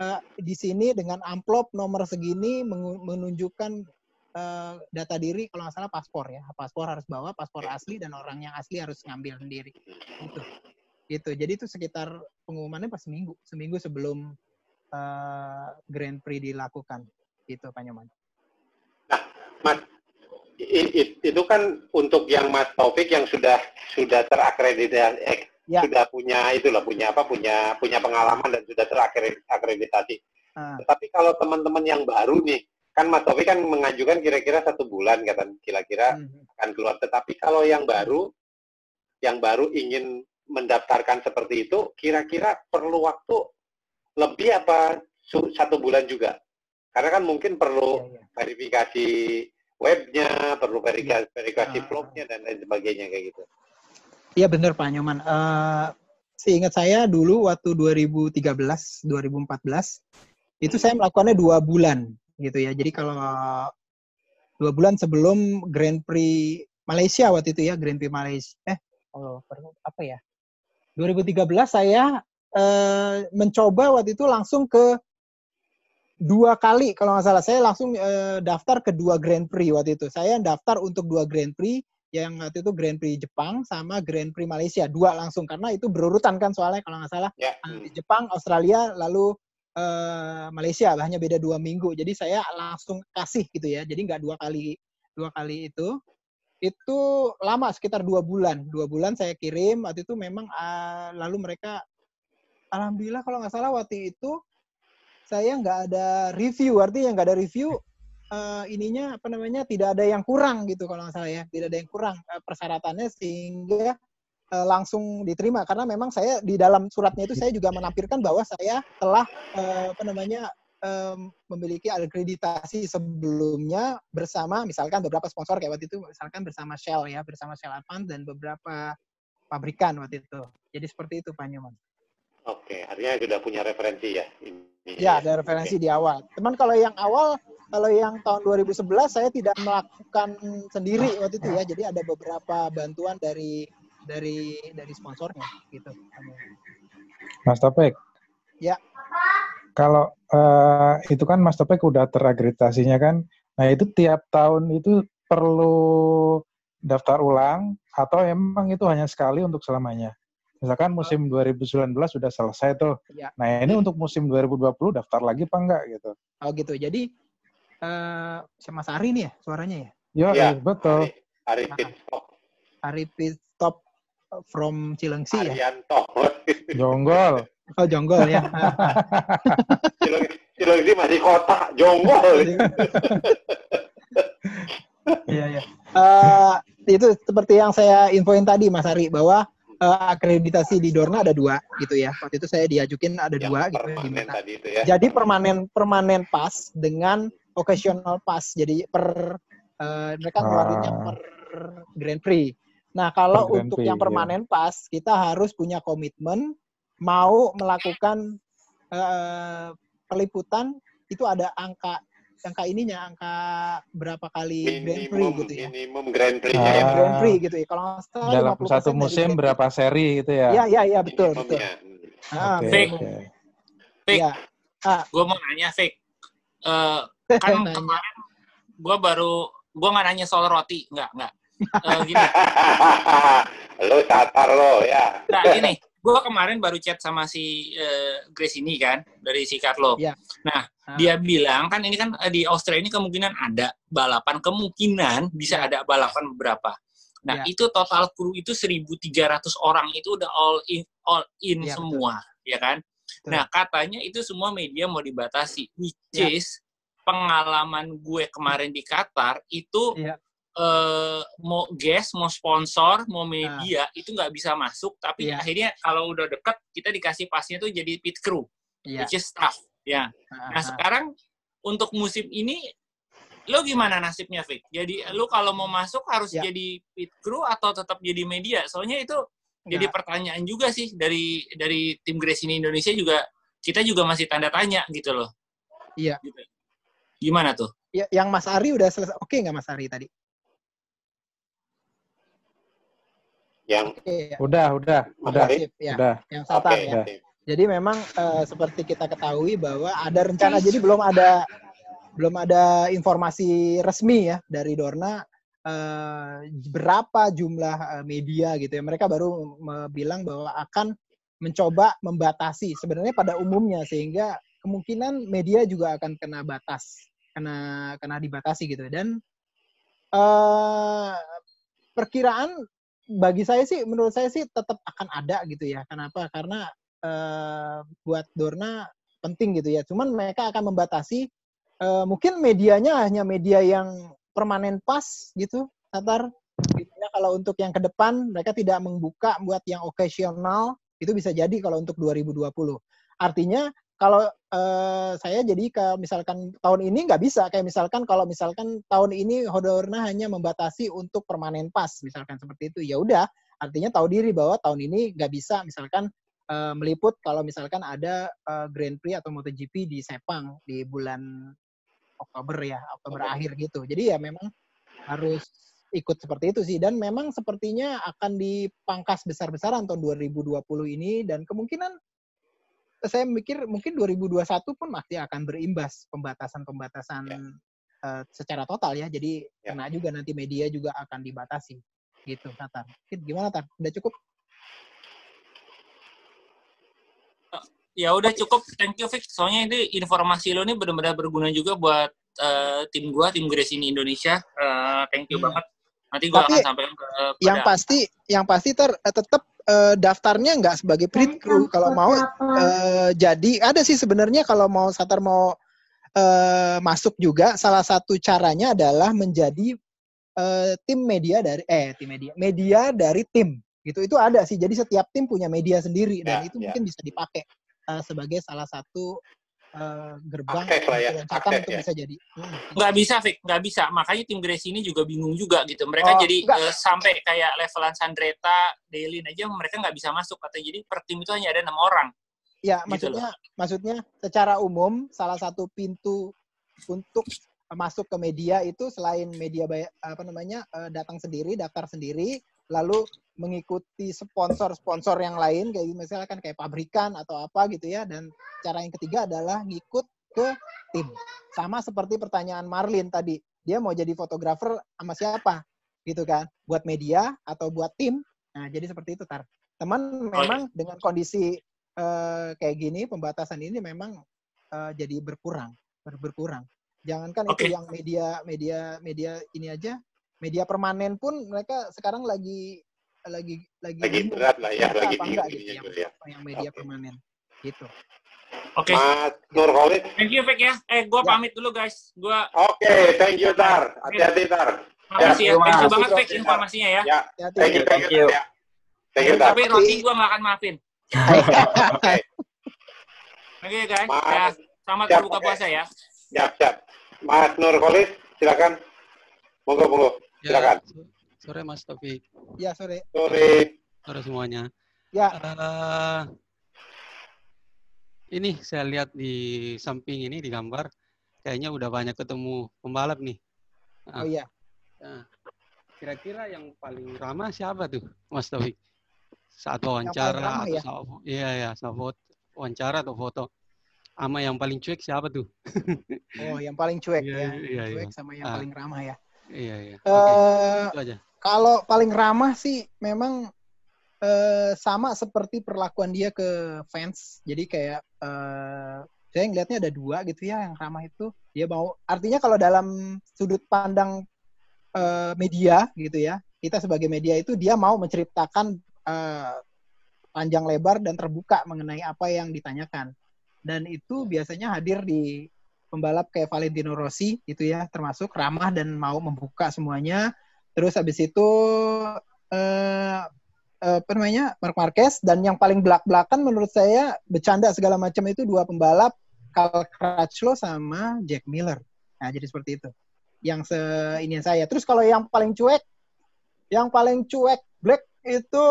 eh, di sini dengan amplop nomor segini menunjukkan eh, data diri kalau nggak salah paspor ya. Paspor harus bawa paspor asli dan orang yang asli harus ngambil sendiri. Gitu. Gitu. Jadi itu sekitar pengumumannya pas seminggu. Seminggu sebelum eh, Grand Prix dilakukan. Gitu Pak Nyoman. Mas, itu kan untuk yang Mas Taufik yang sudah sudah terakreditasi, eh, Ya. sudah punya itulah punya apa punya punya pengalaman dan sudah terakreditasi. Ah. Tapi kalau teman-teman yang baru nih, kan Mas Taufik kan mengajukan kira-kira satu bulan kata kira-kira Mhm. akan keluar. Tetapi kalau yang baru, yang baru ingin mendaftarkan seperti itu, kira-kira perlu waktu lebih apa satu bulan juga? Karena kan mungkin perlu Iya, iya. verifikasi webnya, perlu verifikasi, verifikasi Ah. vlognya dan lain sebagainya kayak gitu. Iya benar Pak Nyoman. Eh seingat saya dulu waktu 2013, 2014 itu saya melakukannya dua bulan. gitu ya. Jadi kalau dua bulan sebelum Grand Prix Malaysia waktu itu ya, Grand Prix Malaysia. Eh, oh, apa ya? 2013 saya eh, mencoba waktu itu langsung ke dua kali kalau nggak salah. Saya langsung eh, daftar ke dua Grand Prix waktu itu. Saya daftar untuk dua Grand Prix yang waktu itu Grand Prix Jepang sama Grand Prix Malaysia. Dua langsung karena itu berurutan kan soalnya kalau nggak salah. Di Jepang Australia lalu eh, Malaysia. Hanya beda dua minggu. Jadi saya langsung kasih gitu ya. Jadi nggak dua kali dua kali itu. Itu lama sekitar dua bulan. Dua bulan saya kirim. Waktu itu memang ah, lalu mereka alhamdulillah kalau nggak salah waktu itu saya nggak ada review artinya nggak ada review eh, ininya apa namanya tidak ada yang kurang gitu kalau nggak salah ya tidak ada yang kurang eh, persyaratannya sehingga eh, langsung diterima karena memang saya di dalam suratnya itu saya juga menampilkan bahwa saya telah eh, apa namanya em, memiliki akreditasi sebelumnya bersama misalkan beberapa sponsor kayak waktu itu misalkan bersama Shell ya bersama Shell Advance dan beberapa pabrikan waktu itu jadi seperti itu Pak Nyoman. Oke, artinya sudah punya referensi ya. Ini, Ya, ada referensi di awal. Teman kalau yang awal, kalau yang tahun 2011 saya tidak melakukan sendiri waktu itu ya. Jadi ada beberapa bantuan dari dari dari sponsornya gitu. Mas Topik. Ya. Kalau eh, itu kan Mas Topik udah terakreditasinya kan. Nah itu tiap tahun itu perlu daftar ulang atau emang itu hanya sekali untuk selamanya? Misalkan musim 2019 sudah selesai tuh. Ya. Nah ini untuk musim 2020 daftar lagi apa enggak gitu? Oh gitu. Jadi eh sama Mas Ari nih ya suaranya ya. Yo, Ya, eh, betul. Ari, Ari Pitstop, Pitstop from Cilengsi ya. Arianto. Jonggol. Oh Jonggol ya. Cilengsi masih kota, jonggol. Iya, iya. Eh, itu seperti yang saya infoin tadi Mas Ari bahwa eh, akreditasi di Dorna ada dua gitu ya. Waktu itu saya diajukin ada Yang dua gitu diminta. tadi itu ya. Jadi permanen permanen pass dengan occasional pass. Jadi per eh, mereka ngeluarinnya Ah. per Grand Prix. Nah, kalau Per Grand untuk Prix, yang iya. permanen pass, kita harus punya komitmen mau melakukan eh, peliputan itu ada angka angka ininya, angka berapa kali Grand Prix Minimum, gitu ya. minimum Grand Prix-nya Ah. ya. Grand Prix gitu ya. Kalau nggak salah Dalam 50% satu musim Prix. berapa seri gitu ya? Iya, iya, iya, betul, betul. Ah, Oke, Fik. oke. Fik, Iya. Ah, gue mau nanya, Fik. Eh, kan Nanya. kemarin gue baru, gue nggak nanya soal roti, nggak, nggak. Eh, gini, lo satar lo ya. nah gini, gue kemarin baru chat sama si eh, Grace ini kan, dari si Carlo. Iya. Nah, Ah. dia bilang, kan ini kan eh, di Australia ini kemungkinan ada balapan, kemungkinan bisa Iya. ada balapan beberapa. Nah, Iya. itu total kru itu 1.300 orang itu udah all in, all in betul. semua, ya kan? Betul. Nah, katanya itu semua media mau dibatasi, which Iya. is pengalaman gue kemarin di Qatar itu Iya. Eh, mau guest, mau sponsor, mau media itu nggak bisa masuk, tapi Iya. akhirnya kalau udah deket kita dikasih pasnya tuh jadi pit crew, Iya. which is staff, ya. Ah, Nah ah. sekarang untuk musim ini lo gimana nasibnya, Vic? Jadi lo kalau mau masuk harus Ya. jadi pit crew atau tetap jadi media? Soalnya itu jadi Nggak. pertanyaan juga sih dari dari tim Grace ini Indonesia juga kita juga masih tanda tanya gitu loh. Iya. Gitu. Gimana tuh? Ya, yang Mas Ari udah selesai. Oke nggak Mas Ari tadi? Yang ya. Udah, udah, udah, ya. udah. Yang oke. Satar ya. Jadi memang eh, seperti kita ketahui bahwa ada rencana. Jadi belum ada belum ada informasi resmi ya dari Dorna eh, berapa jumlah eh, media gitu ya. Mereka baru bilang bahwa akan mencoba membatasi sebenarnya pada umumnya sehingga kemungkinan media juga akan kena batas, kena kena dibatasi gitu dan eh perkiraan bagi saya sih menurut saya sih tetap akan ada gitu ya. Kenapa? Karena eh, buat Dorna penting gitu ya. Cuman mereka akan membatasi eh, mungkin medianya hanya media yang permanen pas gitu, Tatar. Gitu ya. Kalau untuk yang ke depan mereka tidak membuka buat yang occasional itu bisa jadi kalau untuk 2020. Artinya kalau eh, saya jadi kalau misalkan tahun ini nggak bisa. Kayak misalkan kalau misalkan tahun ini Hodorna hanya membatasi untuk permanen pas misalkan seperti itu ya udah. Artinya tahu diri bahwa tahun ini nggak bisa misalkan eh, meliput kalau misalkan ada eh, Grand Prix atau MotoGP di Sepang di bulan Oktober ya, Oktober akhir gitu. Jadi ya memang harus ikut seperti itu sih. Dan memang sepertinya akan dipangkas besar-besaran tahun 2020 ini dan kemungkinan saya mikir mungkin 2021 pun masih akan berimbas pembatasan-pembatasan Ya. eh, secara total ya. Jadi Ya. kena juga nanti media juga akan dibatasi gitu, Natar. Gimana Tar? Udah cukup? Ya udah cukup. Thank you Fik. Soalnya ini informasi lo ini benar-benar berguna juga buat eh, tim gua, tim Grace ini Indonesia. Eh, thank you Iya. banget. Nanti gua Tapi akan sampaikan ke Yang pasti, yang pasti ter eh, tetap eh, daftarnya nggak sebagai print crew. Kalau mau eh, jadi ada sih sebenarnya kalau mau Satar mau eh, masuk juga salah satu caranya adalah menjadi eh, tim media dari eh tim media media dari tim gitu itu ada sih jadi setiap tim punya media sendiri dan Ya, itu ya. mungkin bisa dipakai eh, sebagai salah satu eh, gerbang Akses lah ya, untuk ya. bisa jadi Hmm. nggak bisa Fik, nggak bisa. Makanya tim Grace ini juga bingung juga gitu. Mereka Oh, jadi eh, sampai kayak levelan Sandreta, Delin aja mereka nggak bisa masuk katanya. Jadi per tim itu hanya ada enam orang. Ya, Gitu maksudnya maksudnya secara umum salah satu pintu untuk masuk ke media itu selain media apa namanya eh, datang sendiri, daftar sendiri, lalu mengikuti sponsor-sponsor yang lain kayak misalnya kan kayak pabrikan atau apa gitu ya dan cara yang ketiga adalah ngikut ke tim. Sama seperti pertanyaan Marlin tadi, dia mau jadi fotografer sama siapa? Gitu kan. Buat media atau buat tim. Nah, jadi seperti itu Tar. Teman memang dengan kondisi eh, kayak gini pembatasan ini memang eh, jadi berkurang ber- berkurang jangankan Oke. itu yang media media media ini aja media permanen pun mereka sekarang lagi lagi lagi Lagi berat lah ya, lagi apa enggak bingung gitu yang, dulu ya. yang media Oke. permanen gitu Oke. Mas Nur Khalid. Thank you Fik ya. Eh, gua Ya. pamit dulu guys. Gua Oke, thank you Tar. Hati-hati Tar. makasih ya. terima Thank you kasih, banget. Fik informasinya ya. Ya, Hati-hati. thank you, thank you. Tar, ya. Thank you Tar. Tapi roti gua nggak akan maafin. Oke, Oke guys. Mas. Ya, selamat Siap, berbuka oke. puasa ya. siap, siap. Mas Nur Khalid, silakan. Monggo, monggo. Silakan. so- sore Mas Taufik, ya sore Sore. sore semuanya. ya Eh, ini saya lihat di samping ini di gambar, kayaknya udah banyak ketemu pembalap nih. oh iya Nah, kira-kira yang paling ramah siapa tuh, Mas Taufik? Saat wawancara ramah atau ya? saat, iya ya, saat foto, wawancara atau foto. Ama yang paling cuek siapa tuh? oh yang paling cuek Iya, ya iya, iya. cuek sama yang Ah. paling ramah ya Iya, aja. kalau paling ramah sih memang eh, sama seperti perlakuan dia ke fans. Jadi kayak eh, saya ngelihatnya ada dua gitu ya yang ramah itu. Dia mau artinya kalau dalam sudut pandang eh, media gitu ya, kita sebagai media itu dia mau menceritakan eh, panjang lebar dan terbuka mengenai apa yang ditanyakan. Dan itu biasanya hadir di pembalap kayak Valentino Rossi gitu ya, termasuk ramah dan mau membuka semuanya. Terus habis itu eh eh, apa namanya Mark Marquez dan yang paling belak-belakan menurut saya bercanda segala macam itu dua pembalap Carl Crutchlow sama Jack Miller. Nah jadi seperti itu. Yang se ini saya. Terus kalau yang paling cuek, yang paling cuek Black itu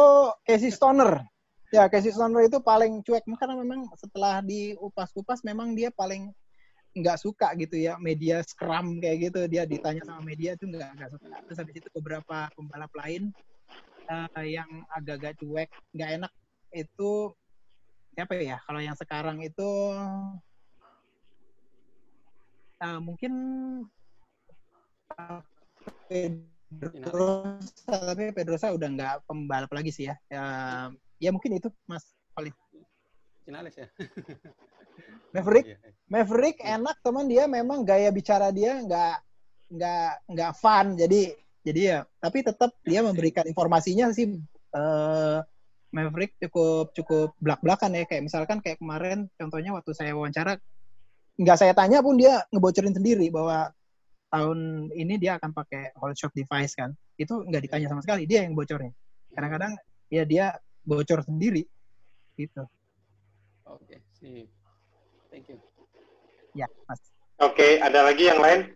Casey Stoner. Ya Casey Stoner itu paling cuek karena memang setelah diupas-upas memang dia paling nggak suka gitu ya media scrum kayak gitu dia ditanya sama media itu nggak nggak suka. Terus habis itu beberapa pembalap lain eh, yang agak-agak cuek nggak enak itu siapa ya kalau yang sekarang itu eh, mungkin Pedrosa tapi Pedrosa udah nggak pembalap lagi sih ya ya, ya mungkin itu Mas Khalid Finales ya. Maverick Iya, iya. Maverick Iya. enak teman dia memang gaya bicara dia nggak nggak nggak fun jadi jadi ya tapi tetap dia memberikan informasinya sih eh Maverick cukup cukup belak belakan ya kayak misalkan kayak kemarin contohnya waktu saya wawancara nggak saya tanya pun dia ngebocorin sendiri bahwa tahun ini dia akan pakai whole shot device kan itu nggak ditanya sama sekali dia yang bocornya kadang-kadang ya dia bocor sendiri gitu Oke, sip. Thank you. ya mas Oke, ada lagi yang lain?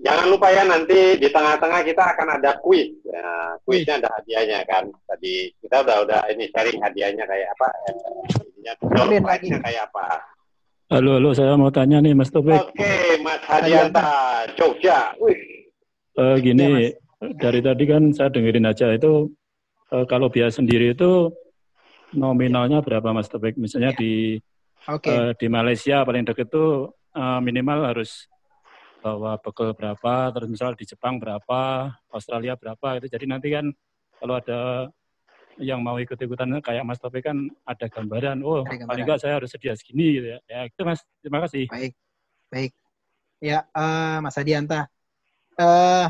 Jangan lupa ya nanti di tengah-tengah kita akan ada quiz. Ya, quiznya ada hadiahnya kan. Tadi kita udah udah ini sharing hadiahnya kayak apa? Eh, lagi. kayak apa? Halo, halo, saya mau tanya nih Mas Topik. Oke, Mas Hadianta, Jogja. Wih, Eh, Iya, gini, dari tadi kan saya dengerin aja itu eh, kalau biaya sendiri itu nominalnya berapa Mas Topik? Misalnya di Oke. eh, di Malaysia paling deket itu eh, minimal harus bawa bekal berapa, terus misal di Jepang berapa, Australia berapa itu. Jadi nanti kan kalau ada yang mau ikut-ikutan kayak Mas Topik kan ada gambaran, oh Ada gambaran. paling enggak saya harus sedia segini gitu ya. Ya itu Mas, terima kasih. Baik, baik. Ya, eh, Mas Adianta. Eh,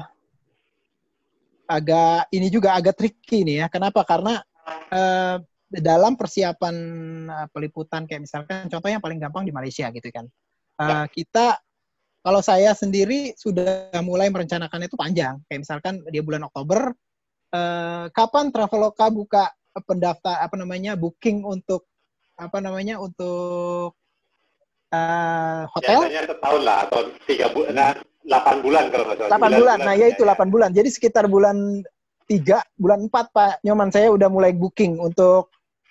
agak ini juga agak tricky nih ya. Kenapa? Karena eh, dalam persiapan eh, peliputan kayak misalkan contoh yang paling gampang di Malaysia gitu kan. Eh, kita kalau saya sendiri sudah mulai merencanakan itu panjang. Kayak misalkan di bulan Oktober eh, kapan Traveloka buka pendaftar apa namanya booking untuk apa namanya untuk eh, hotel biasanya setahun lah atau tiga bulan, nah, 8 bulan kalau nggak salah. 8 bulan. Nah, ya itu 8 bulan. Jadi sekitar bulan 3, bulan 4 Pak Nyoman saya udah mulai booking untuk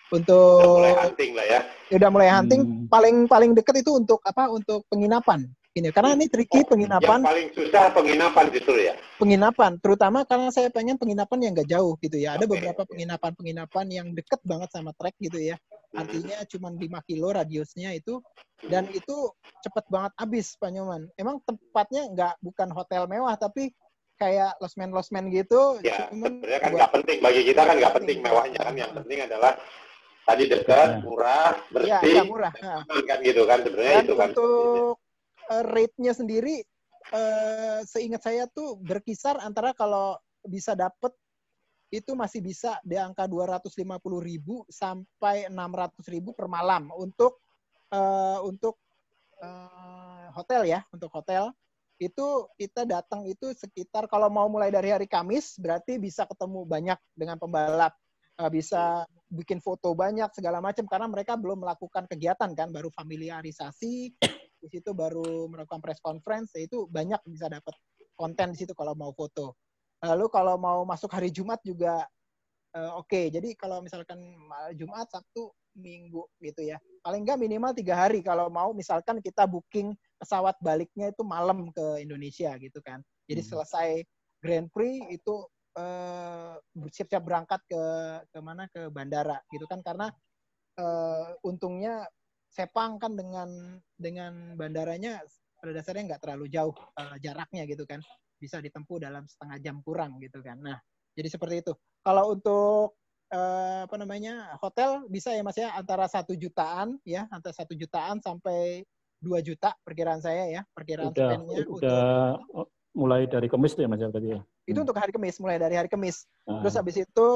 untuk Mulai hunting lah ya. udah mulai hunting Hmm. paling paling deket itu untuk apa? Untuk penginapan. Ini karena ini tricky Yang penginapan, paling susah penginapan justru ya. penginapan terutama karena saya pengen penginapan yang nggak jauh gitu ya. Ada Oke, beberapa penginapan-penginapan yang deket banget sama trek gitu ya. Hmm. Artinya cuma 5 kilo radiusnya itu dan itu cepet banget habis Pak Nyoman. Emang tempatnya nggak bukan hotel mewah tapi kayak losmen losmen gitu. Ya, cuman sebenarnya kan nggak penting bagi kita kan nggak penting Penting. mewahnya kan. Yang penting adalah tadi dekat, murah, ya, bersih, ya murah. Nah. kan gitu kan sebenarnya Dan itu kan. untuk eh, rate-nya sendiri eh, seingat saya tuh berkisar antara kalau bisa dapet itu masih bisa di angka 250.000 ribu sampai 600.000 ribu per malam untuk eh, untuk eh, hotel ya untuk hotel itu kita datang itu sekitar kalau mau mulai dari hari Kamis berarti bisa ketemu banyak dengan pembalap Bisa bikin foto banyak segala macam karena mereka belum melakukan kegiatan kan baru familiarisasi di situ baru melakukan press conference ya itu banyak bisa dapat konten di situ kalau mau foto. Lalu kalau mau masuk hari Jumat juga eh, oke. Jadi kalau misalkan ma- Jumat Sabtu Minggu gitu ya. Paling nggak minimal tiga hari kalau mau. Misalkan kita booking pesawat baliknya itu malam ke Indonesia gitu kan. Jadi Hmm. selesai Grand Prix itu eh, siap-siap berangkat ke ke mana ke bandara gitu kan. Karena eh, untungnya Sepang kan dengan dengan bandaranya pada dasarnya nggak terlalu jauh eh, jaraknya gitu kan. Bisa ditempuh dalam setengah jam kurang gitu kan. Nah jadi seperti itu. Kalau untuk eh, apa namanya hotel bisa ya mas ya. Antara satu jutaan ya. Antara satu jutaan sampai dua juta perkiraan saya ya. Perkiraan Udah, spendnya udah mulai dari kemis tuh ya Mas ya tadi ya. itu untuk hari Kamis mulai dari hari Kamis Ah, Terus habis itu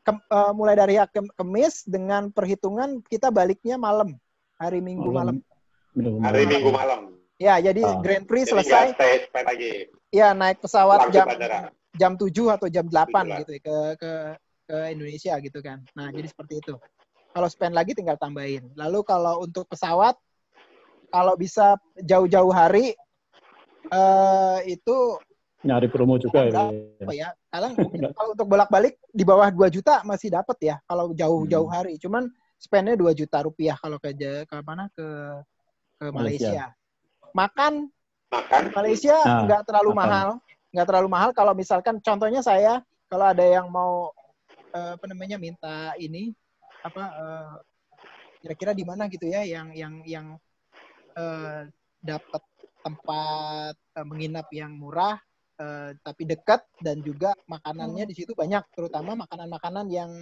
kem- eh, mulai dari hari Kamis dengan perhitungan kita baliknya malam, hari Minggu malam. Minggu Hari malam. Minggu malam. Ya, jadi Ah. Grand Prix Jadi selesai, ya naik pesawat Langsung jam bandara. jam 7 atau jam 8 Tujuh lah. gitu ya, ke ke ke Indonesia gitu kan. Nah, jadi seperti itu. Kalau spend lagi tinggal tambahin. Lalu kalau untuk pesawat kalau bisa jauh-jauh hari eh itu Nyari promo juga ya. apa ya kadang kalau untuk bolak-balik di bawah 2 juta masih dapat ya kalau jauh-jauh Hmm. hari cuman spendnya 2 juta rupiah kalau ke ke mana ke ke Malaysia, Malaysia. makan Makan. di Malaysia Nah, nggak terlalu makan. mahal nggak terlalu mahal kalau misalkan contohnya saya kalau ada yang mau eh, apa namanya minta ini apa eh, kira-kira di mana gitu ya yang yang yang eh, dapat tempat eh, menginap yang murah eh, tapi dekat dan juga makanannya di situ banyak terutama makanan-makanan yang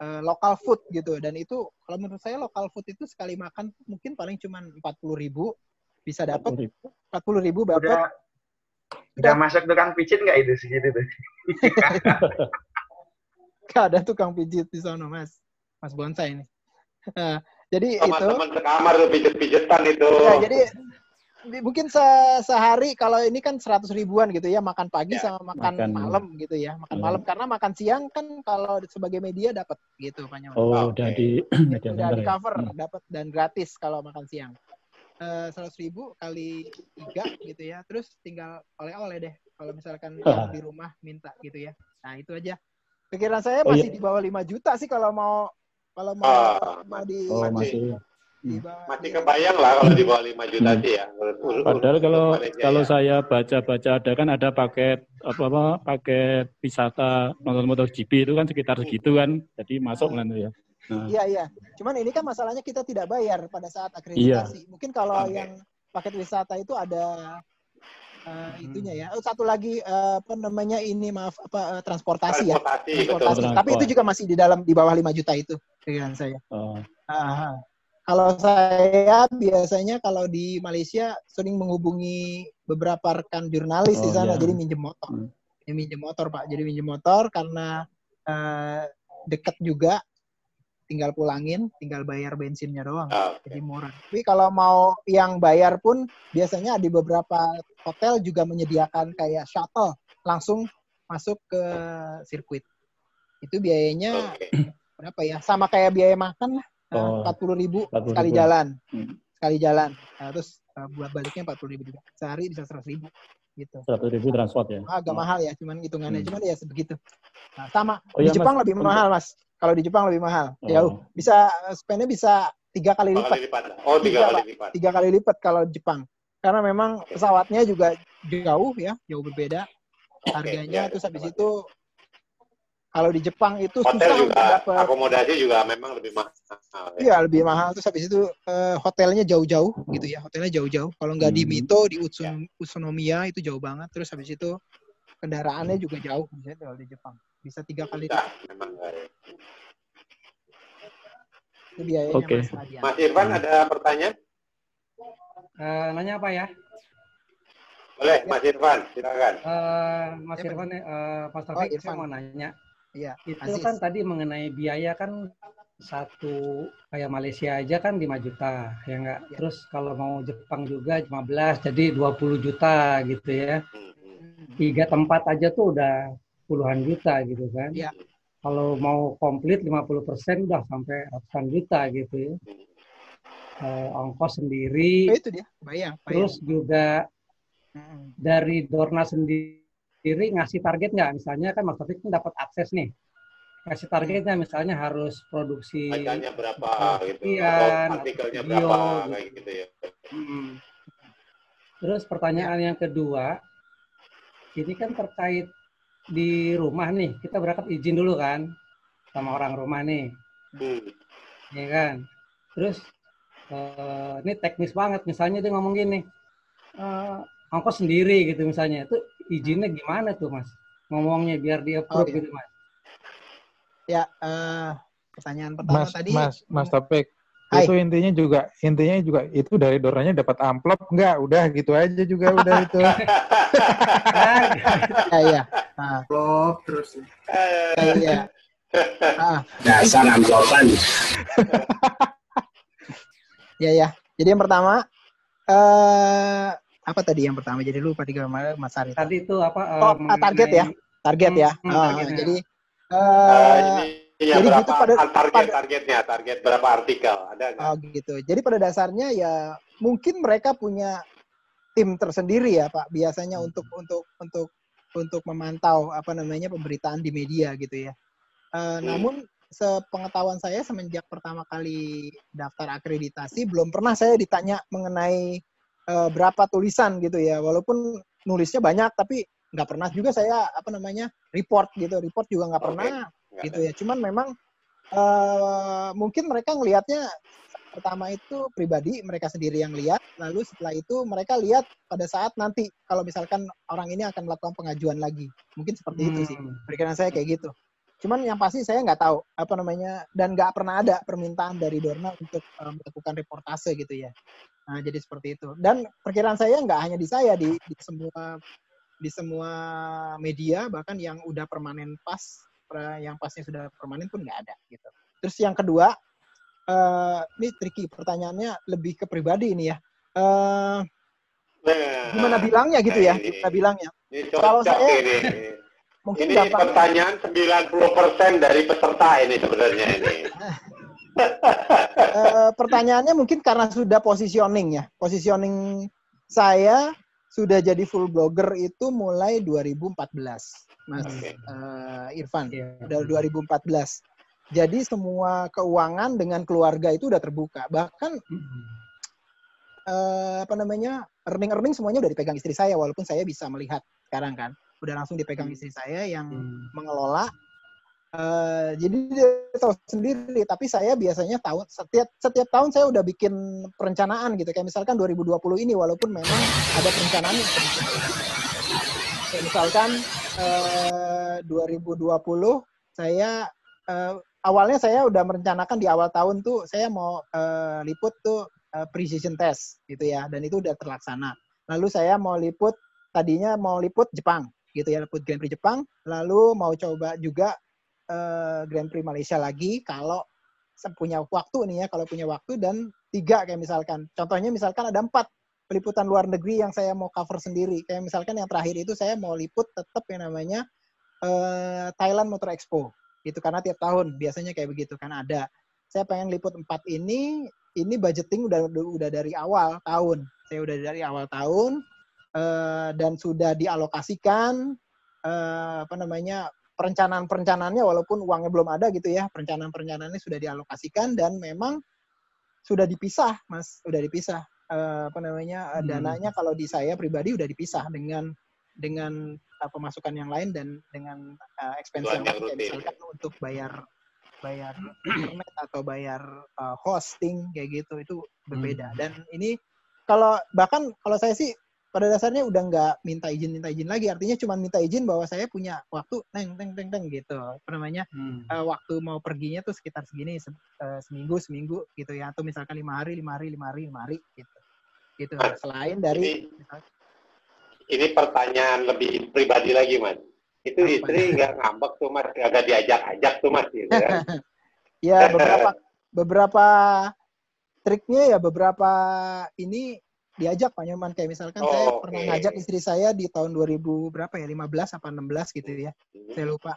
eh, lokal food gitu. Dan itu kalau menurut saya lokal food itu sekali makan mungkin paling cuma empat puluh ribu. Bisa dapat empat puluh ribu. Udah dapat udah masuk tukang pijit nggak itu segitu tuh? Gak ada tukang pijit di sana mas. Mas bonsai ini. Nah, jadi itu Teman-teman sekamar tuh pijet-pijetan itu. ya jadi di- mungkin se- sehari kalau ini kan 100 ribuan gitu ya makan pagi Ya, sama makan, makan. malam gitu ya makan Hmm. malam karena makan siang kan kalau sebagai media dapat gitu Nyaman. Oh, Oke. udah di media udah di ya. cover Hmm. dapat dan gratis kalau makan siang seratus ribu kali tiga gitu ya terus tinggal oleh-oleh deh kalau misalkan Ah. di rumah minta gitu ya nah itu aja pikiran saya Oh, masih iya. di bawah 5 juta sih kalau mau kalau mau Ah, mau di Oh, Masih. Masih. Bawah, Masih kebayang lah kalau di bawah 5 juta Hmm. sih ya. Menurut- Padahal kalau Malaysia kalau ya. saya baca-baca ada kan ada paket apa apa paket wisata nonton MotoGP itu kan sekitar segitu kan. Jadi masuk kan ya. Nah, Iya iya. Cuman ini kan masalahnya kita tidak bayar pada saat Iya. akreditasi. Mungkin kalau Oke. yang paket wisata itu ada eh, itunya ya. Oh, satu lagi eh, apa namanya ini maaf apa eh, transportasi, ya. Transportasi, betul. Transportasi. Transport. Tapi itu juga masih di dalam di bawah 5 juta itu pikiran saya. oh, Ah, kalau saya biasanya kalau di Malaysia sering menghubungi beberapa rekan jurnalis di Oh, sana, iya. jadi minjem motor. Hmm. Jadi minjem motor pak, jadi minjem motor karena eh, dekat juga, tinggal pulangin, tinggal bayar bensinnya doang, Ah, oke. jadi murah. Tapi kalau mau yang bayar pun biasanya di beberapa hotel juga menyediakan kayak shuttle langsung masuk ke sirkuit. Itu biayanya Oke. berapa ya? Sama kayak biaya makan lah, empat puluh ribu 40.000. sekali jalan, Hmm. sekali jalan. Nah, terus uh, buat baliknya empat puluh ribu juga. Sehari bisa seratus ribu, gitu. seratus ribu transport ya. Agak mahal ya, cuman hitungannya, Hmm. cuman ya sebegitu. Nah, sama Oh, di iya, Jepang Mas. lebih mahal mas. Kalau di Jepang lebih mahal, Oh. jauh. Bisa spendnya bisa tiga kali lipat, kali lipat. Oh, tiga Tiga, kali lipat. tiga kali lipat kalau Jepang. Karena memang pesawatnya juga jauh ya, jauh berbeda. Harganya ya, terus habis itu kalau di Jepang itu Hotel susah juga, dapat akomodasi juga memang lebih mahal. ya. Iya lebih mahal terus habis itu eh, hotelnya jauh-jauh gitu ya hotelnya jauh-jauh kalau nggak di Hmm. Mito di Utsun, Utsunomiya itu jauh banget terus habis itu kendaraannya juga jauh bisa kalau di Jepang bisa tiga kali Bisa, memang ya. itu biayanya Oke. Mas Radian. Mas Irfan ada pertanyaan? Eh, nanya apa ya? Boleh, Mas Irfan, silakan. Eh, Mas? Irfan, eh, Mas Oh, Taufik, Irfan. saya mau nanya. Iya Itu Aziz. kan tadi mengenai biaya kan satu kayak Malaysia aja kan 5 juta, ya enggak? Ya. Terus kalau mau Jepang juga 15, jadi 20 juta gitu ya. Hmm, hmm. Hmm. Tiga tempat aja tuh udah puluhan juta gitu kan. Iya. Kalau mau komplit 50% udah sampai ratusan juta gitu ya. Eh, ongkos sendiri, Oh, itu dia bayang, bayang. terus juga Mm-mm. dari Dorna sendiri ngasih target nggak? Misalnya kan Mas Taufik kan dapat akses nih. Kasih targetnya misalnya harus produksi Bacanya berapa gitu, atau sekian, atau artikelnya video, berapa, gitu. kayak gitu ya. Mm. Terus pertanyaan yang kedua, ini kan terkait di rumah nih, kita berangkat izin dulu kan sama orang rumah nih, Hmm. ya kan? Terus eh, ini teknis banget, misalnya dia ngomong gini, eh, ongkos sendiri gitu misalnya, itu izinnya gimana tuh mas? Ngomongnya biar di approve Oh, iya. gitu mas. ya eh, pertanyaan pertama Mas, tadi Mas, Mas Topik, Hai. itu intinya juga, intinya juga itu dari doranya dapat amplop enggak? Udah gitu aja juga udah itu. ya ya ah, Vlog terus. ya, ya. Ah, Dasar amplopan. ya ya jadi yang pertama eh apa tadi yang pertama jadi lupa tiga kemarin Mas Arif Tadi itu apa? Oh, ah, target ya? mengenai- target ya Hmm, targetnya. jadi eh ini ya jadi berapa gitu pada- target pada- targetnya, target berapa artikel ada nggak? Oh gitu. Jadi pada dasarnya ya mungkin mereka punya tim tersendiri ya Pak. Biasanya Hmm. untuk untuk untuk untuk memantau apa namanya pemberitaan di media gitu ya. Eh, Hmm. Namun sepengetahuan saya semenjak pertama kali daftar akreditasi belum pernah saya ditanya mengenai eh, berapa tulisan gitu ya. Walaupun nulisnya banyak tapi nggak pernah juga saya apa namanya report gitu. Report juga nggak pernah Nggak gitu ada. ya. Cuman memang eh mungkin mereka ngelihatnya pertama itu pribadi mereka sendiri yang lihat, lalu setelah itu mereka lihat pada saat nanti kalau misalkan orang ini akan melakukan pengajuan lagi, mungkin seperti itu sih. Hmm. Perkiraan saya kayak gitu. Cuman yang pasti saya nggak tahu apa namanya dan nggak pernah ada permintaan dari Dorna untuk eh, melakukan reportase gitu ya. Nah jadi seperti itu. Dan perkiraan saya nggak hanya di saya di, di semua di semua media bahkan yang udah permanen pas yang pasnya sudah permanen pun nggak ada gitu. Terus yang kedua, eh ini tricky pertanyaannya lebih ke pribadi ini ya. Nah, gimana bilangnya gitu ya? ini. Gimana bilangnya? Ini Kalau saya- ini. Mungkin Ini gampang. pertanyaan 90% dari peserta ini sebenarnya ini. Eh, pertanyaannya mungkin karena sudah positioning ya. Positioning saya sudah jadi full blogger itu mulai 2014, Mas Oke. eh, Irfan. Iya. Udah 2014. Jadi semua keuangan dengan keluarga itu udah terbuka. Bahkan eh, apa namanya earning earning semuanya udah dipegang istri saya walaupun saya bisa melihat sekarang kan udah langsung dipegang istri saya yang mengelola. Eh, jadi dia tahu sendiri tapi saya biasanya tahun setiap setiap tahun saya udah bikin perencanaan gitu. Kayak misalkan 2020 ini walaupun memang ada perencanaan kayak misalkan eh, 2020 saya eh, awalnya saya udah merencanakan di awal tahun tuh saya mau eh, liput tuh precision test gitu ya dan itu udah terlaksana. Lalu saya mau liput tadinya mau liput Jepang gitu ya liput Grand Prix Jepang. Lalu mau coba juga eh, Grand Prix Malaysia lagi kalau punya waktu nih ya kalau punya waktu dan tiga kayak misalkan. Contohnya misalkan ada empat peliputan luar negeri yang saya mau cover sendiri. Kayak misalkan yang terakhir itu saya mau liput tetap yang namanya eh, Thailand Motor Expo. Gitu karena tiap tahun biasanya kayak begitu kan ada. Saya pengen liput empat ini ini budgeting udah udah dari awal tahun. Saya udah dari awal tahun eh, dan sudah dialokasikan eh, apa namanya perencanaan-perencanaannya walaupun uangnya belum ada gitu ya perencanaan-perencanaannya sudah dialokasikan dan memang sudah dipisah mas. Sudah dipisah. Eh, apa namanya Hmm. dananya kalau di saya pribadi udah dipisah dengan dengan pemasukan yang lain dan dengan eh, expense yang lain. misalkan untuk bayar bayar internet atau bayar hosting kayak gitu itu berbeda. Dan ini kalau bahkan kalau saya sih pada dasarnya udah nggak minta izin minta izin lagi artinya cuma minta izin bahwa saya punya waktu teng teng teng teng gitu apa namanya eh, waktu mau perginya tuh sekitar segini se- eh, seminggu seminggu gitu ya atau misalkan lima hari lima hari lima hari lima hari gitu gitu selain dari Ini pertanyaan lebih pribadi lagi, Mas. Itu istri nggak ngambek tuh, Mas. Agak diajak-ajak tuh, Mas. Gitu, kan? ya beberapa beberapa triknya ya beberapa ini diajak Pak Nyoman. Kayak misalkan saya Oh, pernah ngajak istri saya di tahun 2000 berapa ya? 15 apa 16 gitu ya. Hmm. saya lupa.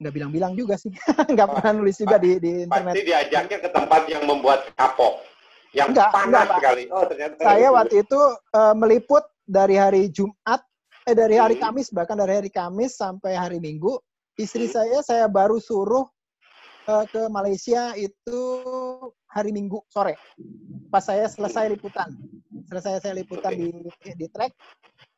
Nggak bilang-bilang juga sih. Nggak pernah nulis juga di, di internet. Pasti diajaknya ke tempat yang membuat kapok. Yang Enggak, panas enggak, sekali. Oh, ternyata saya waktu itu eh, meliput dari hari Jumat eh dari hari Kamis bahkan dari hari Kamis sampai hari Minggu istri saya saya baru suruh eh, ke Malaysia itu hari Minggu sore pas saya selesai liputan selesai saya liputan di di trek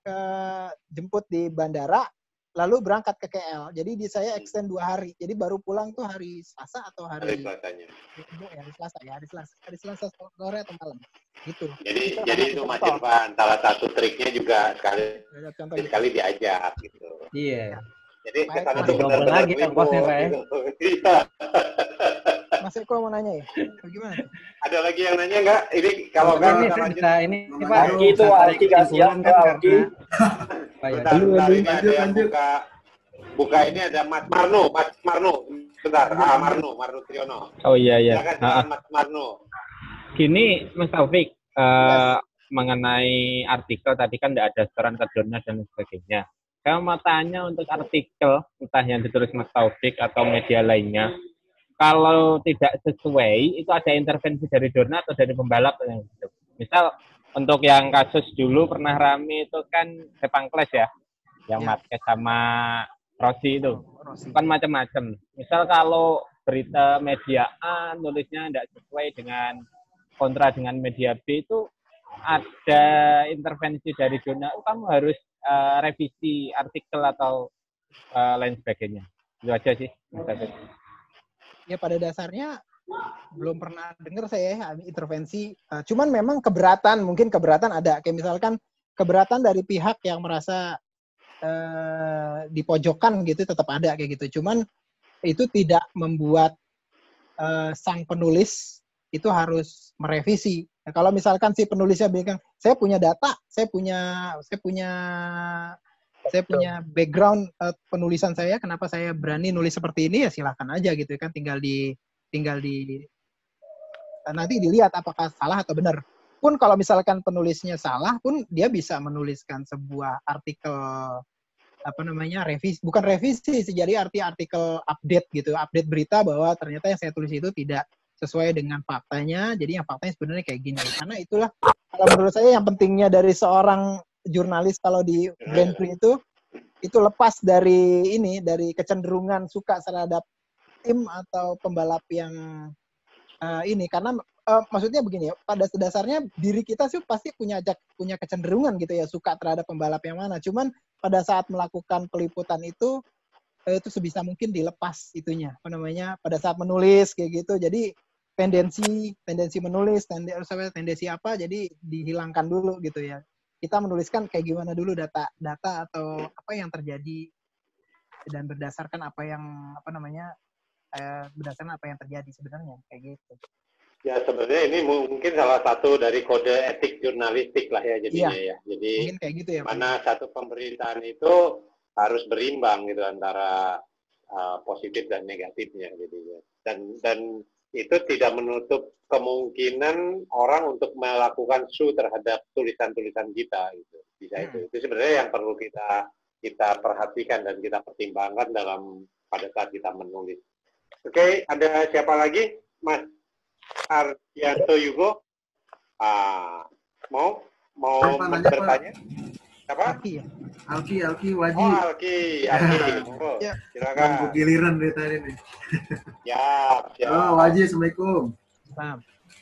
eh, jemput di bandara lalu berangkat ke KL jadi di saya extend dua hari jadi baru pulang tuh hari Selasa atau Hari hari Selasanya. Ya hari Selasa ya hari Selasa hari Selasa sore atau malam gitu Jadi Itu jadi itu Mas contoh. Irfan, salah satu triknya juga sekali contoh gitu. sekali diajak gitu. Iya. Jadi Baik, ke sana Mas. tuh benar-benar lagi Pak, ya. gitu. Iya. Mas Eko mau nanya ya bagaimana? Ada lagi yang nanya nggak? Ini kalau nggak ini kita saya lanjut. bisa ini ini Pak Anggi itu bisa tarik Anggi kasih ya, kesimpulan kan Anggi. karena Bentar, bentar, ini ada yang buka buka ini ada Mas Marno, Mas Marno. Bentar, ah Marno, Marno Triono. Oh iya iya. Silakan, Ah, silakan Mas Marno. Gini Mas Taufik, eh, mengenai artikel tadi kan tidak ada setoran ke dan sebagainya. Saya mau tanya untuk artikel, entah yang ditulis Mas Taufik atau media lainnya, kalau tidak sesuai, itu ada intervensi dari donor atau dari pembalap gitu. Misal untuk yang kasus dulu pernah rame itu kan Sepang Clash ya, yang Ya. Marquez sama Rossi itu. Kan macam-macam. Misal kalau berita media A nulisnya tidak sesuai dengan kontra dengan media B itu ada intervensi dari zona oh, kamu harus eh, revisi artikel atau eh, lain sebagainya. Itu aja sih. Mas David. Ya pada dasarnya belum pernah dengar saya ya, intervensi. Eh, cuman memang keberatan mungkin keberatan ada. Kayak misalkan keberatan dari pihak yang merasa eh, dipojokkan gitu tetap ada kayak gitu. Cuman itu tidak membuat eh, sang penulis itu harus merevisi. Nah, kalau misalkan si penulisnya bilang saya punya data saya punya saya punya saya punya background eh, penulisan saya kenapa saya berani nulis seperti ini ya silahkan aja gitu kan tinggal di tinggal di eh, nanti dilihat apakah salah atau benar. Pun kalau misalkan penulisnya salah pun dia bisa menuliskan sebuah artikel apa namanya revisi bukan revisi sih jadi arti artikel update gitu update berita bahwa ternyata yang saya tulis itu tidak sesuai dengan faktanya jadi yang faktanya sebenarnya kayak gini. Karena itulah kalau menurut saya yang pentingnya dari seorang jurnalis kalau di Grand Prix itu itu lepas dari ini dari kecenderungan suka terhadap tim atau pembalap yang uh, ini. Karena uh, maksudnya begini ya pada dasarnya diri kita sih pasti punya punya kecenderungan gitu ya suka terhadap pembalap yang mana. Cuman pada saat melakukan peliputan itu uh, itu sebisa mungkin dilepas itunya. Apa namanya pada saat menulis kayak gitu. Jadi tendensi tendensi menulis tendensi tendensi apa jadi dihilangkan dulu gitu ya kita menuliskan kayak gimana dulu data data atau apa yang terjadi dan berdasarkan apa yang apa namanya eh, berdasarkan apa yang terjadi sebenarnya kayak gitu. Ya sebenarnya ini mungkin salah satu dari kode etik jurnalistik lah ya jadinya iya, ya. Jadi mungkin kayak gitu ya. Mana Pak. satu pemberitaan itu harus berimbang gitu antara uh, positif dan negatifnya gitu ya. Dan dan itu tidak menutup kemungkinan orang untuk melakukan su terhadap tulisan-tulisan kita gitu. Bisa hmm. itu. Itu sebenarnya yang perlu kita kita perhatikan dan kita pertimbangkan dalam pada saat kita menulis. Oke, okay, ada siapa lagi? Mas Aryanto Yugo. Ah, mau mau bertanya? Siapa? Alki ya. Alki, Alki Waji. Oh, Alki, Alki. Oh, ya. Silakan. Giliran dari tadi nih. ya, ya. Oh, Waji, Assalamualaikum. Salam.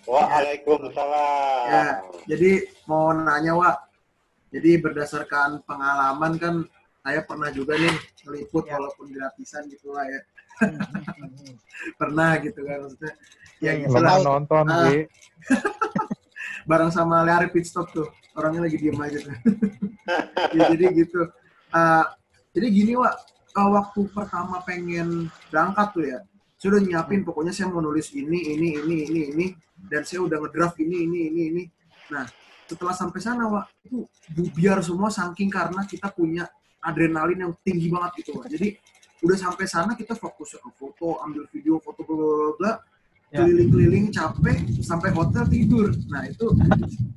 Waalaikumsalam. Ya, jadi mau nanya, Wak. Jadi berdasarkan pengalaman kan saya pernah juga nih meliput ya. walaupun gratisan gitu lah ya. pernah gitu kan maksudnya. Ya, ya pernah nonton uh. Bareng sama Larry Pitstop tuh orangnya lagi diem aja tuh. ya, jadi gitu. Uh, jadi gini Wak, uh, waktu pertama pengen berangkat tuh ya, saya udah nyiapin hmm. pokoknya saya mau nulis ini, ini, ini, ini, ini, dan saya udah ngedraft ini, ini, ini, ini. Nah, setelah sampai sana, Wak, itu biar semua saking karena kita punya adrenalin yang tinggi banget gitu Jadi udah sampai sana kita fokus ke foto, ambil video, foto bla bla bla. Keliling-keliling capek sampai hotel tidur. Nah itu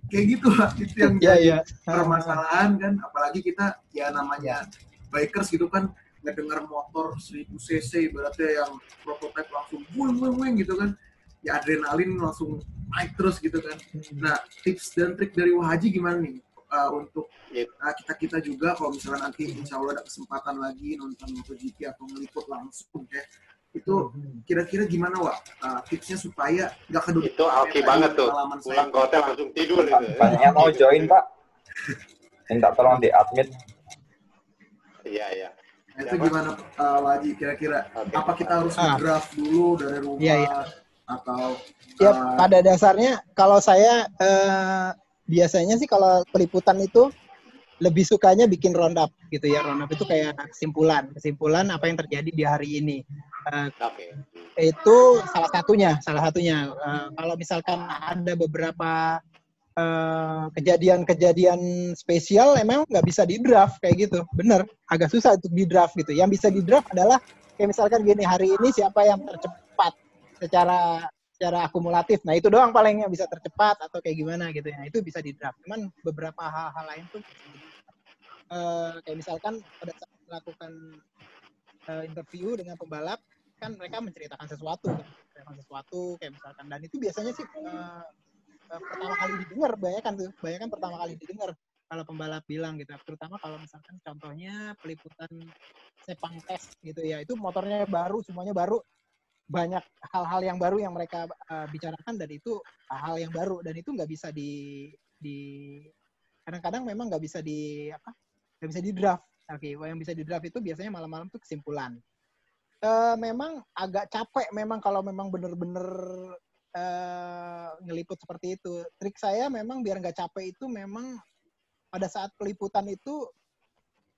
kayak gitu lah itu yang ya, jadi ya. permasalahan kan. Apalagi kita ya namanya bikers gitu kan ngedengar motor 1000 cc berarti yang prototipe langsung wing wing wing gitu kan ya adrenalin langsung naik terus gitu kan hmm. nah tips dan trik dari Wahaji gimana nih uh, untuk uh, kita kita juga kalau misalnya nanti insya Allah ada kesempatan lagi nonton MotoGP atau meliput langsung ya itu kira-kira gimana Wak? Uh, tipsnya supaya nggak kedua itu oke banget tuh. pulang ke hotel langsung tidur gitu banyak mau join Pak. Minta tolong di admit iya iya. Nah, itu gimana uh, Waji kira-kira? Okay. apa kita harus ah. draft dulu dari rumah iya, iya. atau ya uh, pada dasarnya kalau saya uh, biasanya sih kalau peliputan itu lebih sukanya bikin roundup gitu ya. Roundup itu kayak kesimpulan kesimpulan apa yang terjadi di hari ini. Uh, okay. itu salah satunya salah satunya. Uh, kalau misalkan ada beberapa kejadian kejadian-kejadian spesial emang nggak bisa di draft kayak gitu. Bener agak susah untuk di draft gitu. Yang bisa di draft adalah kayak misalkan gini hari ini siapa yang tercepat secara secara akumulatif. Nah itu doang paling yang bisa tercepat atau kayak gimana gitu ya. Itu bisa di draft. Cuman beberapa hal-hal lain tuh uh, kayak misalkan pada saat melakukan uh, interview dengan pembalap kan mereka menceritakan sesuatu, kan? menceritakan sesuatu kayak misalkan dan itu biasanya sih uh, uh, pertama kali didengar, bayangkan tuh, bayangkan pertama kali didengar kalau pembalap bilang gitu, terutama kalau misalkan contohnya peliputan Sepang tes gitu ya, itu motornya baru, semuanya baru, banyak hal-hal yang baru yang mereka uh, bicarakan dan itu hal yang baru. Dan itu nggak bisa di di kadang-kadang memang nggak bisa di apa nggak bisa di draft oke yang bisa di draft itu biasanya malam-malam tuh kesimpulan. Uh, memang agak capek memang kalau memang bener-bener uh, ngeliput seperti itu. Trik saya memang biar nggak capek itu memang pada saat peliputan itu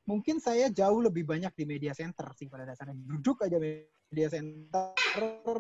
mungkin saya jauh lebih banyak di media center sih pada dasarnya. Duduk aja center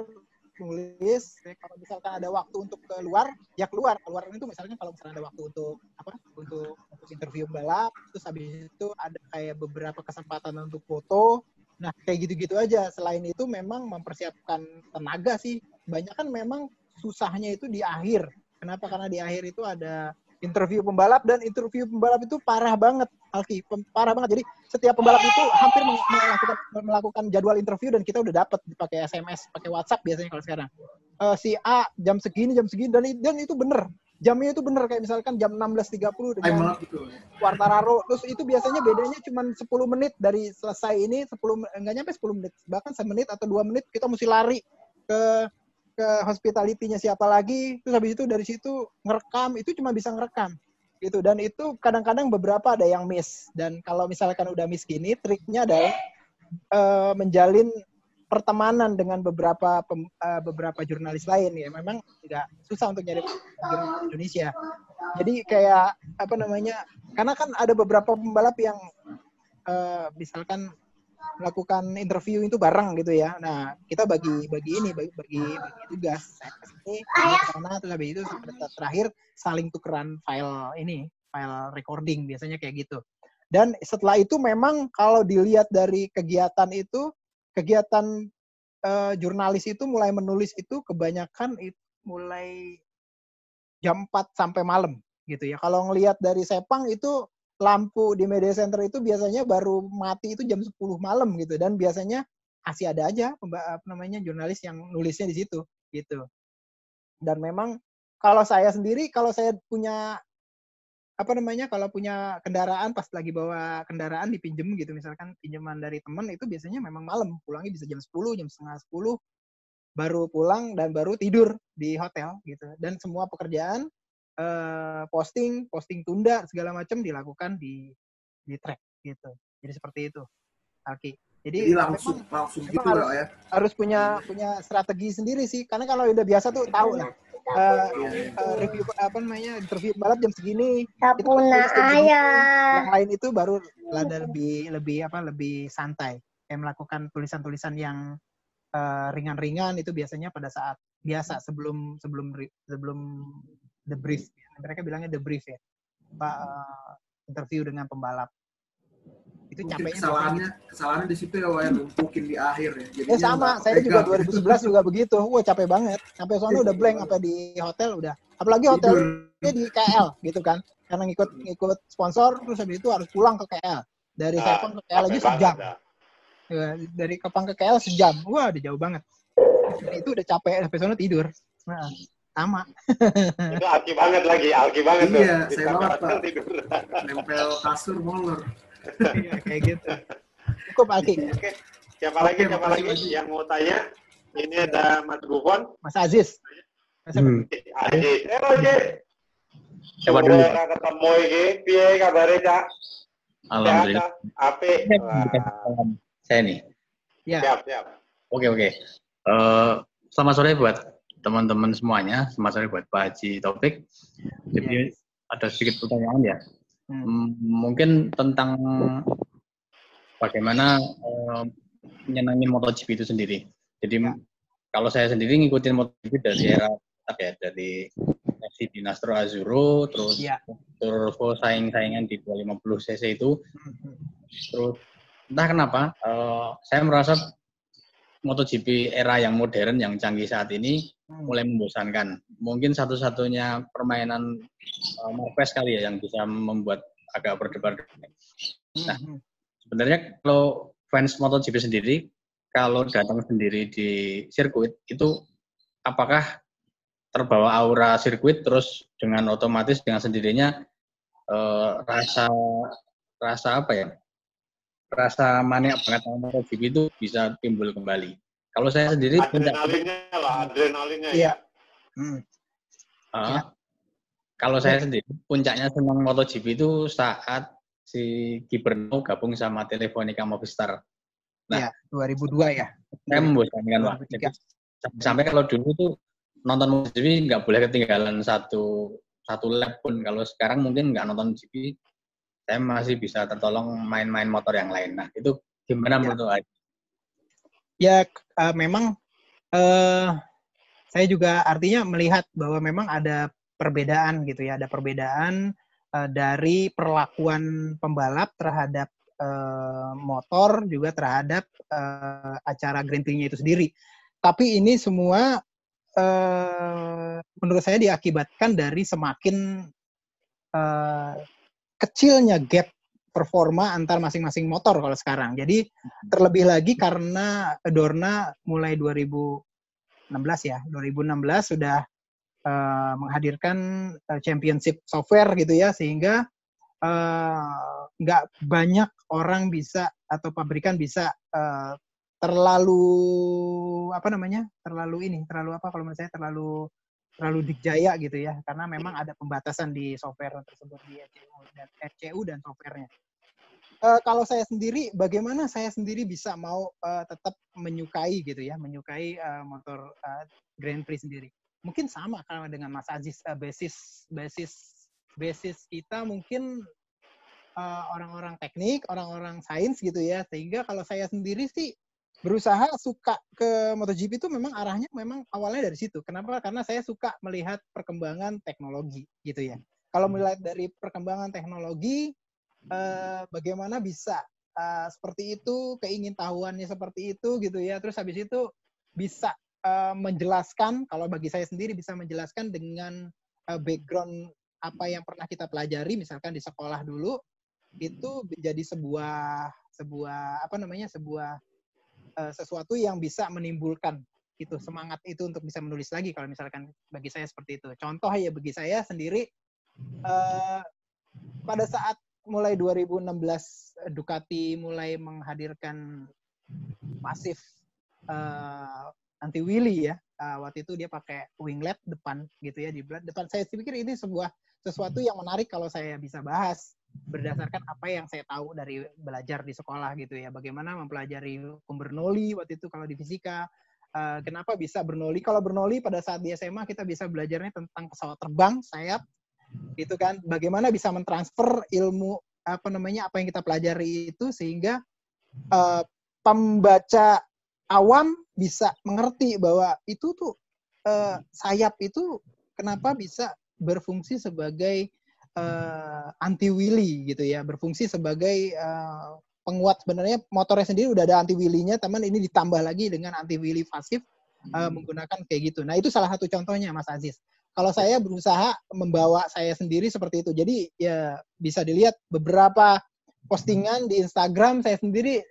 nulis kalau misalkan ada waktu untuk keluar ya keluar. Keluar itu misalnya kalau misalnya ada waktu untuk apa untuk untuk interview balap terus habis itu ada kayak beberapa kesempatan untuk foto. Nah kayak gitu-gitu aja. Selain itu memang mempersiapkan tenaga sih. Banyak kan memang susahnya itu di akhir. Kenapa? Karena di akhir itu ada interview pembalap dan interview pembalap itu parah banget Alki parah banget. Jadi setiap pembalap itu hampir melakukan melakukan jadwal interview dan kita udah dapat pakai SMS pakai WhatsApp biasanya kalau sekarang. Uh, si A jam segini jam segini dan dan itu bener. Jamnya itu bener kayak misalkan jam 16.30 Time dengan gitu. Quartararo. Terus itu biasanya bedanya cuma 10 menit dari selesai ini 10 men- enggak nyampe 10 menit. Bahkan semenit atau dua menit kita mesti lari ke ke hospitality-nya siapa lagi. Terus habis itu dari situ ngerekam. Itu cuma bisa ngerekam gitu. Dan itu kadang-kadang beberapa ada yang miss. Dan kalau misalkan udah miss gini triknya adalah eh, menjalin pertemanan dengan beberapa pem- eh, beberapa jurnalis lain. Ya memang tidak susah untuk nyari jurnalis Indonesia. Jadi kayak apa namanya karena kan ada beberapa pembalap yang eh, misalkan melakukan interview itu bareng gitu ya. Nah kita bagi bagi ini bagi bagi, bagi tugas. Kamu ke sana terus habis itu terakhir saling tukeran file ini file recording biasanya kayak gitu. Dan setelah itu memang kalau dilihat dari kegiatan itu kegiatan eh, jurnalis itu mulai menulis itu kebanyakan itu mulai jam 4 sampai malam gitu ya. Kalau ngelihat dari Sepang itu lampu di media center itu biasanya baru mati itu jam 10 malam gitu. Dan biasanya masih ada aja apa namanya jurnalis yang nulisnya di situ gitu. Dan memang kalau saya sendiri kalau saya punya apa namanya kalau punya kendaraan pas lagi bawa kendaraan dipinjem gitu misalkan pinjaman dari teman itu biasanya memang malam. Pulangnya bisa jam 10 jam setengah 10 baru pulang dan baru tidur di hotel gitu. Dan semua pekerjaan eh, posting posting tunda segala macam dilakukan di di track gitu. Jadi seperti itu Alki. Jadi, Jadi langsung memang, langsung memang gitu harus, ya. harus punya punya strategi sendiri sih. Karena kalau udah biasa tuh tahu lah. Eh, eh, review apa namanya interview balap jam segini itu ayah. yang lain itu baru ada lebih lebih apa lebih santai. Kayak melakukan tulisan-tulisan yang ringan-ringan itu biasanya pada saat biasa sebelum sebelum sebelum the brief mereka bilangnya the brief ya Pak eh, interview dengan pembalap itu Mungkin capeknya kesalahannya kesalahannya di situ ya Wah, ya, lumpukin di akhir ya. Ya Jadinya sama, saya juga kepegang. 2011 juga begitu. Wah capek banget. Sampai soalnya udah blank, sampai di hotel udah. Apalagi hotelnya di KL gitu kan. Karena ngikut ngikut sponsor, terus habis itu harus pulang ke KL. Dari Nah, Sepang ke KL aja capek sejam. banget, Ya, dari Kepang ke KL sejam. Wah, udah jauh banget. Dan itu udah capek, sampai sana tidur. Nah, sama. Itu alki banget lagi, alki banget tuh. Iya, Di saya banget Pak. tidur. Nempel kasur molor. Iya, kayak gitu. Cukup Alki. Oke, siapa lagi? Oke, Siapa lagi yang mau tanya? Ini ada Mas Gufon. Mas Aziz. Mas Hmm. Aziz. Eh, Oke. Coba dulu. Ketemu iki, piye kabare, Cak? Alhamdulillah. Ah? Apik. Wah, Saya nih. Ya. Siap, siap. Oke oke. Eh, selamat sore buat teman-teman semuanya. Sore buat Pak Haji Taufik. Jadi ada sedikit pertanyaan ya. Hmm, Mungkin tentang bagaimana eh, menyenangi MotoGP itu sendiri. Jadi kalau saya sendiri ngikutin MotoGP dari era apa ya dari FC Dinastro Azzurro, terus Ya. Turbo saing-saingan di 250 cc itu, terus entah kenapa eh, saya merasa MotoGP era yang modern yang canggih saat ini mulai membosankan. Mungkin satu-satunya permainan uh, Marquez kali ya yang bisa membuat agak berdebar. Nah, sebenarnya kalau fans MotoGP sendiri kalau datang sendiri di sirkuit itu apakah terbawa aura sirkuit terus dengan otomatis dengan sendirinya eh, rasa rasa apa ya rasa maniak banget sama MotoGP itu bisa timbul kembali. Kalau saya sendiri puncak Adrenalinnya lah, adrenalinnya Iya. ya. Hmm. Ah, kalau saya sendiri puncaknya senang MotoGP itu saat si Giberno gabung sama Telefonica Movistar. Nah, Iya, 2002 ya. saya membosankan Pak. Jadi, sampai kalau dulu tuh nonton MotoGP nggak boleh ketinggalan satu satu lap pun. Kalau sekarang mungkin nggak nonton GP, saya masih bisa tertolong main-main motor yang lain. Nah, itu gimana menurut Adi? ya eh, memang eh saya juga artinya melihat bahwa memang ada perbedaan gitu ya, ada perbedaan eh, dari perlakuan pembalap terhadap eh, motor juga terhadap eh, acara Grand Prix-nya itu sendiri. Tapi ini semua eh, menurut saya diakibatkan dari semakin eh, kecilnya gap performa antar masing-masing motor kalau sekarang. Jadi terlebih lagi karena Dorna mulai 2016 ya, 2016 sudah uh, menghadirkan uh, championship software gitu ya sehingga uh, nggak banyak orang bisa atau pabrikan bisa uh, terlalu apa namanya terlalu ini terlalu apa kalau menurut saya terlalu terlalu dikjaya gitu ya karena memang ada pembatasan di software tersebut di RCU dan RCU dan softwarenya. Uh, kalau saya sendiri, bagaimana saya sendiri bisa mau uh, tetap menyukai gitu ya, menyukai uh, motor uh, Grand Prix sendiri. Mungkin sama kalau dengan Mas Aziz, uh, basis basis basis kita mungkin orang-orang uh, teknik, orang-orang sains gitu ya, sehingga kalau saya sendiri sih berusaha suka ke MotoGP itu memang arahnya memang awalnya dari situ. Kenapa? Karena saya suka melihat perkembangan teknologi gitu ya. Kalau melihat dari perkembangan teknologi, eh, bagaimana bisa eh, seperti itu, keingintahuannya seperti itu gitu ya. Terus habis itu bisa eh, menjelaskan, kalau bagi saya sendiri bisa menjelaskan dengan eh, background apa yang pernah kita pelajari, misalkan di sekolah dulu, itu menjadi sebuah sebuah apa namanya sebuah uh, sesuatu yang bisa menimbulkan itu semangat itu untuk bisa menulis lagi kalau misalkan bagi saya seperti itu. Contoh ya bagi saya sendiri uh, pada saat mulai 2016 Ducati mulai menghadirkan pasif uh, anti wheelie ya. Uh, waktu itu dia pakai winglet depan gitu ya di depan. Saya pikir ini sebuah sesuatu yang menarik kalau saya bisa bahas berdasarkan apa yang saya tahu dari belajar di sekolah gitu ya. Bagaimana mempelajari hukum Bernoulli waktu itu kalau di fisika. Uh, kenapa bisa Bernoulli? Kalau Bernoulli pada saat di SMA kita bisa belajarnya tentang pesawat terbang, sayap, gitu kan. Bagaimana bisa mentransfer ilmu apa namanya apa yang kita pelajari itu sehingga uh, pembaca awam bisa mengerti bahwa itu tuh uh, sayap itu kenapa bisa berfungsi sebagai uh, anti wheelie gitu ya, berfungsi sebagai uh, penguat sebenarnya motornya sendiri udah ada anti wheelie-nya, teman ini ditambah lagi dengan anti wheelie pasif uh, menggunakan kayak gitu. Nah, itu salah satu contohnya Mas Aziz. Kalau saya berusaha membawa saya sendiri seperti itu. Jadi ya bisa dilihat beberapa postingan di Instagram saya sendiri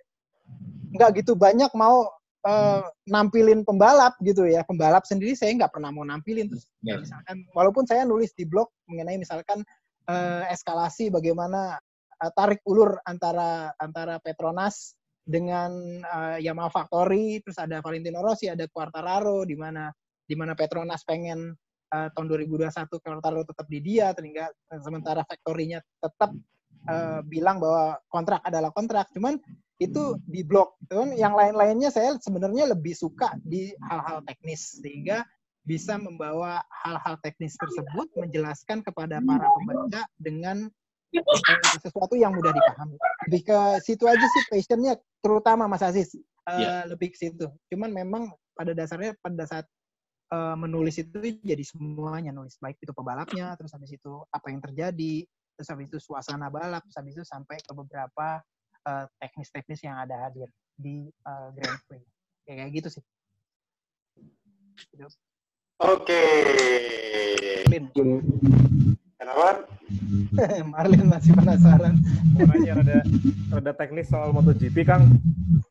nggak gitu banyak mau uh, nampilin pembalap gitu ya. Pembalap sendiri saya nggak pernah mau nampilin terus. Yeah. Misalkan walaupun saya nulis di blog mengenai misalkan uh, eskalasi bagaimana uh, tarik ulur antara antara Petronas dengan uh, Yamaha Factory, terus ada Valentino Rossi, ada Quartararo di mana di mana Petronas pengen uh, tahun 2021 Quartararo tetap di dia, sehingga sementara Factory-nya tetap uh, bilang bahwa kontrak adalah kontrak. Cuman itu di blok. Yang lain-lainnya saya sebenarnya lebih suka di hal-hal teknis sehingga bisa membawa hal-hal teknis tersebut menjelaskan kepada para pembaca dengan uh, sesuatu yang mudah dipahami. Lebih ke situ aja sih passionnya, terutama Mas Aziz. Uh, eh, yeah. Lebih ke situ. Cuman memang pada dasarnya pada saat uh, menulis itu jadi semuanya nulis baik itu pebalapnya, terus habis itu apa yang terjadi, terus habis itu suasana balap, terus habis itu sampai ke beberapa teknis-teknis uh, yang ada hadir di uh, Grand Prix. Kayak gitu sih. Gitu. Oke. Kenapa? Marlin masih penasaran. Mau nanya rada, rada teknis soal MotoGP, Kang.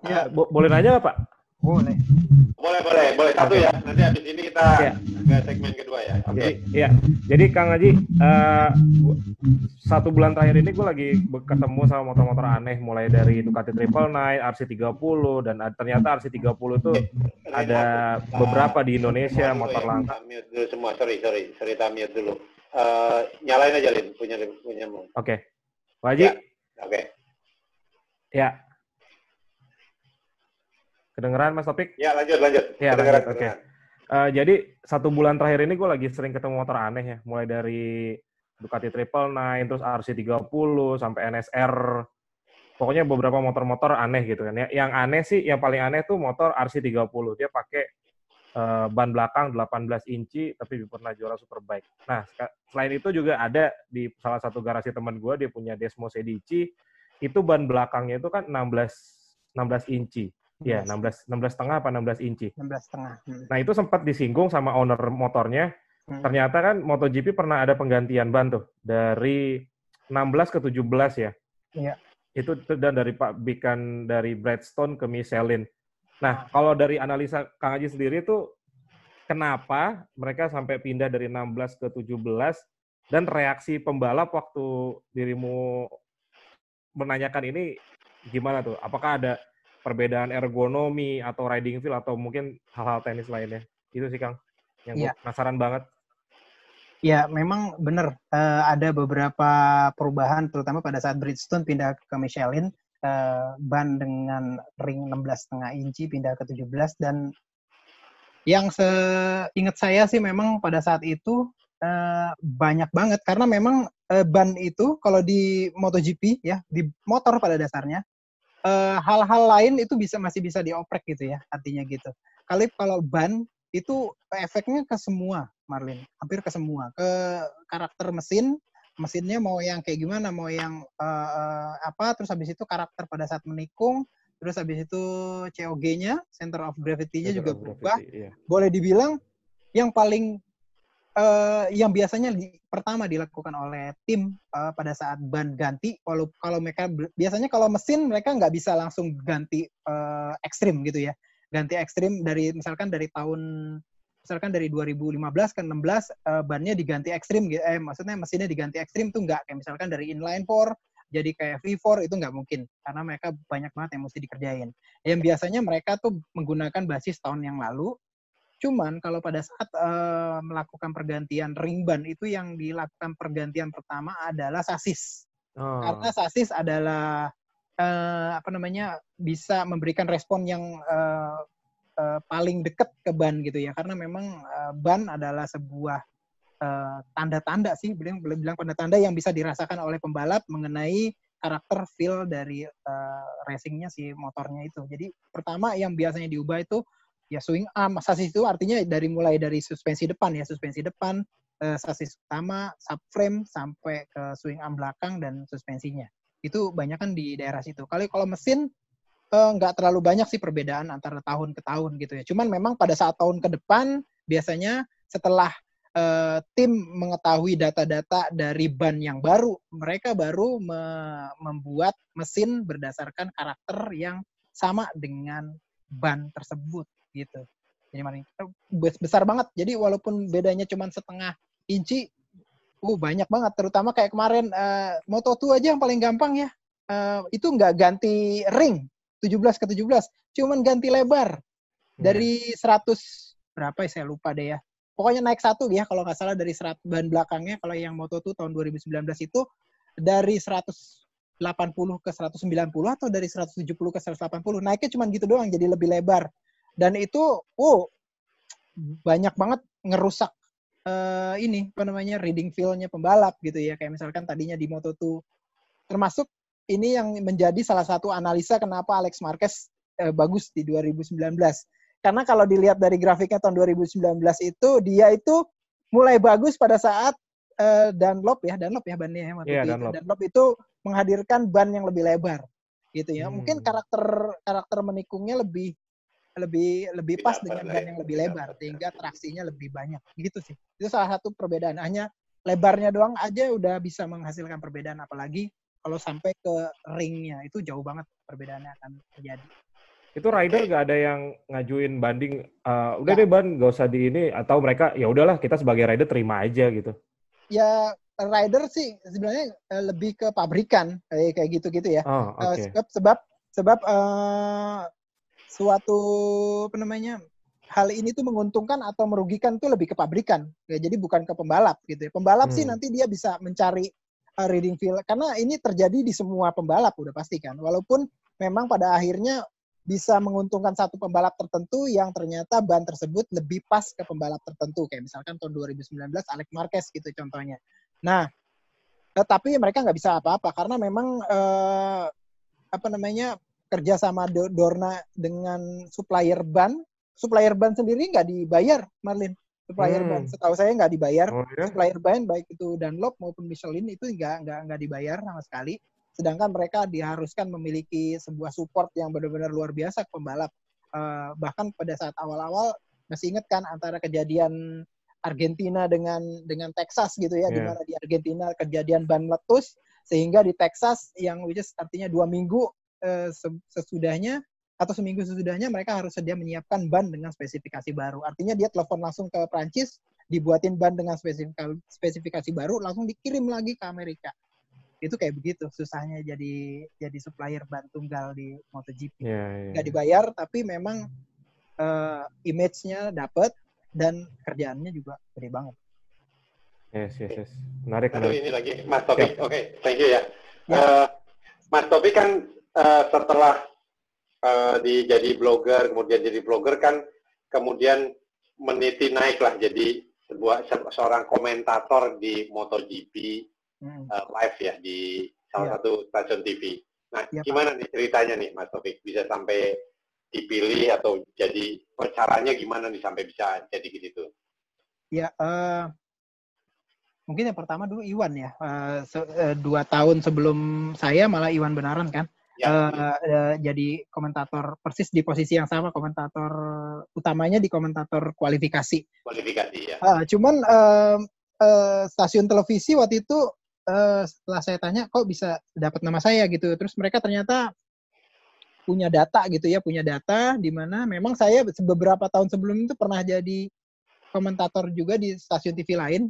Ya. Bo boleh nanya nggak, Pak? Boleh. Boleh, boleh, boleh. Satu okay. ya. Nanti habis ini kita ya. ke segmen kedua ya. Oke. Okay. Iya. Jadi Kang Haji, uh, satu bulan terakhir ini gue lagi ketemu sama motor-motor aneh, mulai dari Ducati Triple Nine, RC30, dan ternyata RC30 itu ada beberapa di Indonesia motor ya. langka. Dulu semua. Sorry, sorry. Sorry, mute dulu. Uh, nyalain aja, Lin. Punya, punya. Oke. Okay. Haji? Ya. Oke. Okay. Ya, Kedengeran Mas Topik? Ya lanjut lanjut. Ya lanjut. Oke. Okay. Uh, jadi satu bulan terakhir ini gue lagi sering ketemu motor aneh ya, mulai dari Ducati Triple Nine, terus RC30 sampai NSR. Pokoknya beberapa motor-motor aneh gitu kan. Ya, yang aneh sih, yang paling aneh tuh motor RC30. Dia pakai uh, ban belakang 18 inci, tapi pernah juara Superbike. Nah, selain itu juga ada di salah satu garasi teman gue, dia punya Desmo Sedici, itu ban belakangnya itu kan 16 16 inci. Iya, 16 16 setengah apa 16 inci. 16 setengah. Hmm. Nah, itu sempat disinggung sama owner motornya. Hmm. Ternyata kan MotoGP pernah ada penggantian ban tuh dari 16 ke 17 ya. Iya. Itu dan dari Pak Bikan dari Bradstone ke Michelin. Nah, kalau dari analisa Kang Haji sendiri tuh kenapa mereka sampai pindah dari 16 ke 17 dan reaksi pembalap waktu dirimu menanyakan ini gimana tuh? Apakah ada perbedaan ergonomi atau riding feel atau mungkin hal-hal teknis lainnya? Itu sih Kang. Yang gua penasaran banget. Ya, memang benar eh, ada beberapa perubahan, terutama pada saat Bridgestone pindah ke Michelin, eh, ban dengan ring 16,5 inci pindah ke 17 dan yang seingat saya sih memang pada saat itu eh, banyak banget. Karena memang eh, ban itu kalau di MotoGP ya di motor pada dasarnya eh, hal-hal lain itu bisa masih bisa dioprek gitu ya artinya gitu. Kali kalau ban itu efeknya ke semua Marlin, hampir ke semua, ke karakter mesin, mesinnya mau yang kayak gimana, mau yang eh, eh, apa, terus habis itu karakter pada saat menikung, terus habis itu COG-nya, center of gravity-nya juga of berubah. gravity, iya. Boleh dibilang yang paling eh, yang biasanya di- pertama dilakukan oleh tim eh, pada saat ban ganti, walau kalau mereka biasanya kalau mesin mereka nggak bisa langsung ganti eh, ekstrim gitu ya, ganti ekstrim dari misalkan dari tahun misalkan dari 2015 ke 16 eh, bannya diganti ekstrim gitu, eh maksudnya mesinnya diganti ekstrim tuh nggak. Kayak misalkan dari inline 4 jadi kayak V4 itu nggak mungkin. Karena mereka banyak banget yang mesti dikerjain. Yang biasanya mereka tuh menggunakan basis tahun yang lalu Cuman kalau pada saat eh, melakukan pergantian ring ban itu yang dilakukan pergantian pertama adalah sasis. Oh. Karena sasis adalah eh, apa namanya bisa memberikan respon yang eh, eh, paling dekat ke ban gitu ya. Karena memang eh, ban adalah sebuah tanda-tanda sih, bilang boleh bilang tanda-tanda yang bisa dirasakan oleh pembalap mengenai karakter feel dari eh, racingnya si motornya itu. Jadi pertama yang biasanya diubah itu ya swing arm sasis itu artinya dari mulai dari suspensi depan ya suspensi depan eh, sasis utama subframe sampai ke swing arm belakang dan suspensinya. Itu banyak kan di daerah situ. Kali kalau mesin eh, nggak terlalu banyak sih perbedaan antara tahun ke tahun gitu ya. Cuman memang pada saat tahun ke depan biasanya setelah eh, tim mengetahui data-data dari ban yang baru mereka baru me- membuat mesin berdasarkan karakter yang sama dengan ban tersebut gitu. Jadi maling bes- besar banget. Jadi walaupun bedanya cuma setengah inci, uh banyak banget. Terutama kayak kemarin eh, Moto2 aja yang paling gampang ya. Eh, itu nggak ganti ring 17 ke 17, cuman ganti lebar dari 100 berapa ya saya lupa deh ya. Pokoknya naik satu ya kalau nggak salah dari 100 ban belakangnya kalau yang Moto2 tahun 2019 itu dari 180 ke 190 atau dari 170 ke 180 naiknya cuma gitu doang jadi lebih lebar dan itu oh banyak banget ngerusak eh, ini apa namanya reading feel-nya pembalap gitu ya. Kayak misalkan tadinya di Moto2 termasuk ini yang menjadi salah satu analisa kenapa Alex Marquez eh, bagus di 2019 karena kalau dilihat dari grafiknya tahun 2019 itu dia itu mulai bagus pada saat eh, Dunlop ya Dunlop ya bannya ya Iya, itu. Dunlop. Dunlop itu menghadirkan ban yang lebih lebar gitu ya. Mungkin karakter karakter menikungnya lebih lebih lebih pas dengan ban yang lebih lebar sehingga traksinya lebih banyak. Gitu sih. Itu salah satu perbedaan. Hanya lebarnya doang aja udah bisa menghasilkan perbedaan apalagi kalau sampai ke ringnya. Itu jauh banget perbedaannya akan terjadi. Itu rider gak ada yang ngajuin banding, "Eh, udah deh ban, gak usah di ini, atau mereka ya udahlah kita sebagai rider terima aja gitu. ya rider sih sebenarnya eh, lebih ke pabrikan kayak gitu-gitu ya. Oh, Eh, oke. sebab sebab sebab eh, suatu apa namanya hal ini tuh menguntungkan atau merugikan tuh lebih ke pabrikan. Ya, jadi bukan ke pembalap gitu ya. Pembalap sih Hmm. nanti dia bisa mencari eh, reading feel karena ini terjadi di semua pembalap udah pasti kan. Walaupun memang pada akhirnya bisa menguntungkan satu pembalap tertentu yang ternyata ban tersebut lebih pas ke pembalap tertentu kayak misalkan tahun 2019 Alex Marquez gitu contohnya. Nah, tetapi mereka nggak bisa apa-apa karena memang eh, apa namanya kerja sama Do- Dorna dengan supplier ban, supplier ban sendiri nggak dibayar, Marlin. Supplier Hmm. ban, setahu saya nggak dibayar. Oh, ya? Supplier ban baik itu Dunlop maupun Michelin itu nggak nggak nggak dibayar sama sekali. Sedangkan mereka diharuskan memiliki sebuah support yang benar-benar luar biasa ke pembalap. Eh, bahkan pada saat awal-awal masih ingat kan antara kejadian Argentina dengan dengan Texas gitu ya, di Iya. mana di Argentina kejadian ban meletus sehingga di Texas yang which is artinya dua minggu eh, se- sesudahnya atau seminggu sesudahnya mereka harus sedia menyiapkan ban dengan spesifikasi baru. Artinya dia telepon langsung ke Prancis, dibuatin ban dengan spesifikasi, spesifikasi baru, langsung dikirim lagi ke Amerika. Itu kayak begitu susahnya jadi jadi supplier ban tunggal di MotoGP. Iya, iya. Nggak dibayar, tapi memang eh, image-nya dapet dan kerjaannya juga gede banget. Yes, yes, yes. Menarik, Aduh, menarik. ini lagi Mas Topik. Oke, thank you ya. Eh, Mas Topik kan eh, setelah eh, di jadi blogger, kemudian jadi blogger kan kemudian meniti naik lah jadi sebuah se- seorang komentator di MotoGP Hmm. eh, live ya di salah Iya. satu stasiun TV. Nah, Pak. gimana nih ceritanya nih Mas Topik bisa sampai dipilih atau jadi caranya gimana nih sampai bisa jadi gitu? Ya, eh, mungkin yang pertama dulu Iwan ya. Se- eh, dua tahun sebelum saya malah Iwan benaran kan. Ya, Eh, eh, jadi komentator persis di posisi yang sama, komentator utamanya di komentator kualifikasi. Kualifikasi ya. Ah, cuman eh, eh, stasiun televisi waktu itu eh, setelah saya tanya kok bisa dapat nama saya gitu, terus mereka ternyata punya data gitu ya, punya data di mana memang saya beberapa tahun sebelum itu pernah jadi komentator juga di stasiun TV lain,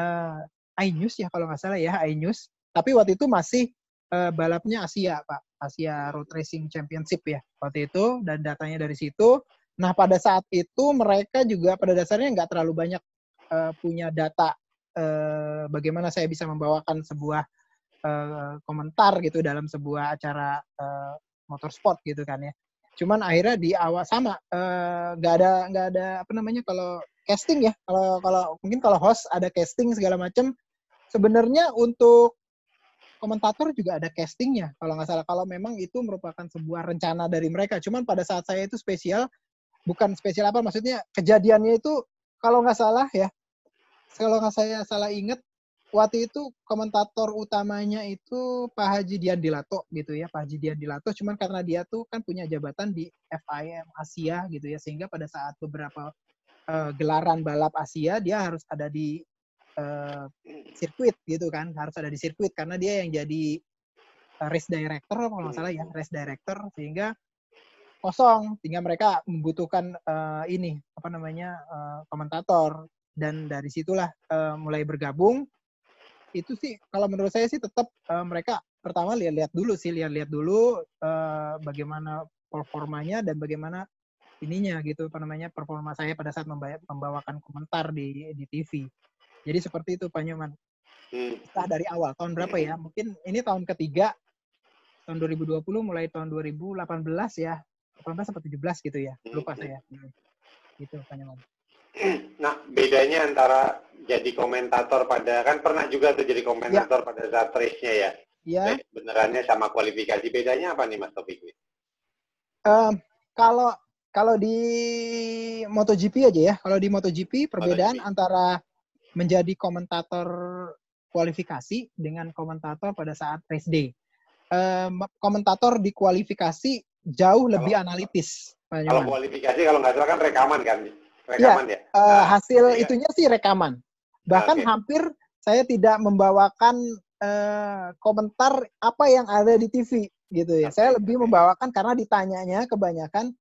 eh iNews ya kalau nggak salah ya iNews. Tapi waktu itu masih eh, balapnya Asia pak, Asia Road Racing Championship ya waktu itu dan datanya dari situ. Nah pada saat itu mereka juga pada dasarnya nggak terlalu banyak eh, punya data eh, bagaimana saya bisa membawakan sebuah eh, komentar gitu dalam sebuah acara eh, motorsport gitu kan ya. Cuman akhirnya di awal sama nggak ada nggak ada apa namanya kalau casting ya kalau kalau mungkin kalau host ada casting segala macam sebenarnya untuk komentator juga ada castingnya kalau nggak salah. Kalau memang itu merupakan sebuah rencana dari mereka. Cuman pada saat saya itu spesial bukan spesial apa maksudnya kejadiannya itu kalau nggak salah ya kalau nggak saya salah inget waktu itu komentator utamanya itu Pak Haji Dian Dilato gitu ya Pak Haji Dian Dilato cuman karena dia tuh kan punya jabatan di FIM Asia gitu ya sehingga pada saat beberapa eh, gelaran balap Asia dia harus ada di eh, sirkuit gitu kan harus ada di sirkuit karena dia yang jadi eh, race director kalau nggak salah ya race director sehingga kosong sehingga mereka membutuhkan eh, ini apa namanya eh, komentator. Dan dari situlah eh, mulai bergabung. Itu sih kalau menurut saya sih tetap eh, mereka pertama lihat-lihat dulu sih lihat-lihat dulu eh, bagaimana performanya dan bagaimana ininya gitu apa namanya performa saya pada saat memba- membawakan komentar di di TV jadi seperti itu Pak Nyoman Hmm. setelah dari awal tahun berapa ya mungkin ini tahun ketiga tahun 2020 mulai tahun 2018 ya 18 atau 17 gitu ya lupa saya Hmm. gitu Pak Nyoman Nah, bedanya antara jadi komentator pada kan pernah juga tuh jadi komentator pada saat race-nya ya. ya Race benerannya sama kualifikasi. Bedanya apa nih Mas Topik? Em, kalau kalau di MotoGP aja ya, kalau di MotoGP perbedaan antara menjadi komentator kualifikasi dengan komentator pada saat race day. Em, komentator di kualifikasi jauh lebih analitis, Pak Kalau kualifikasi kalau nggak salah kan rekaman kan? Iya, Rekaman ya. eh, hasil itunya sih rekaman. Bahkan Oke. hampir saya tidak membawakan eh, komentar apa yang ada di TV gitu ya. Saya lebih membawakan karena ditanyanya kebanyakan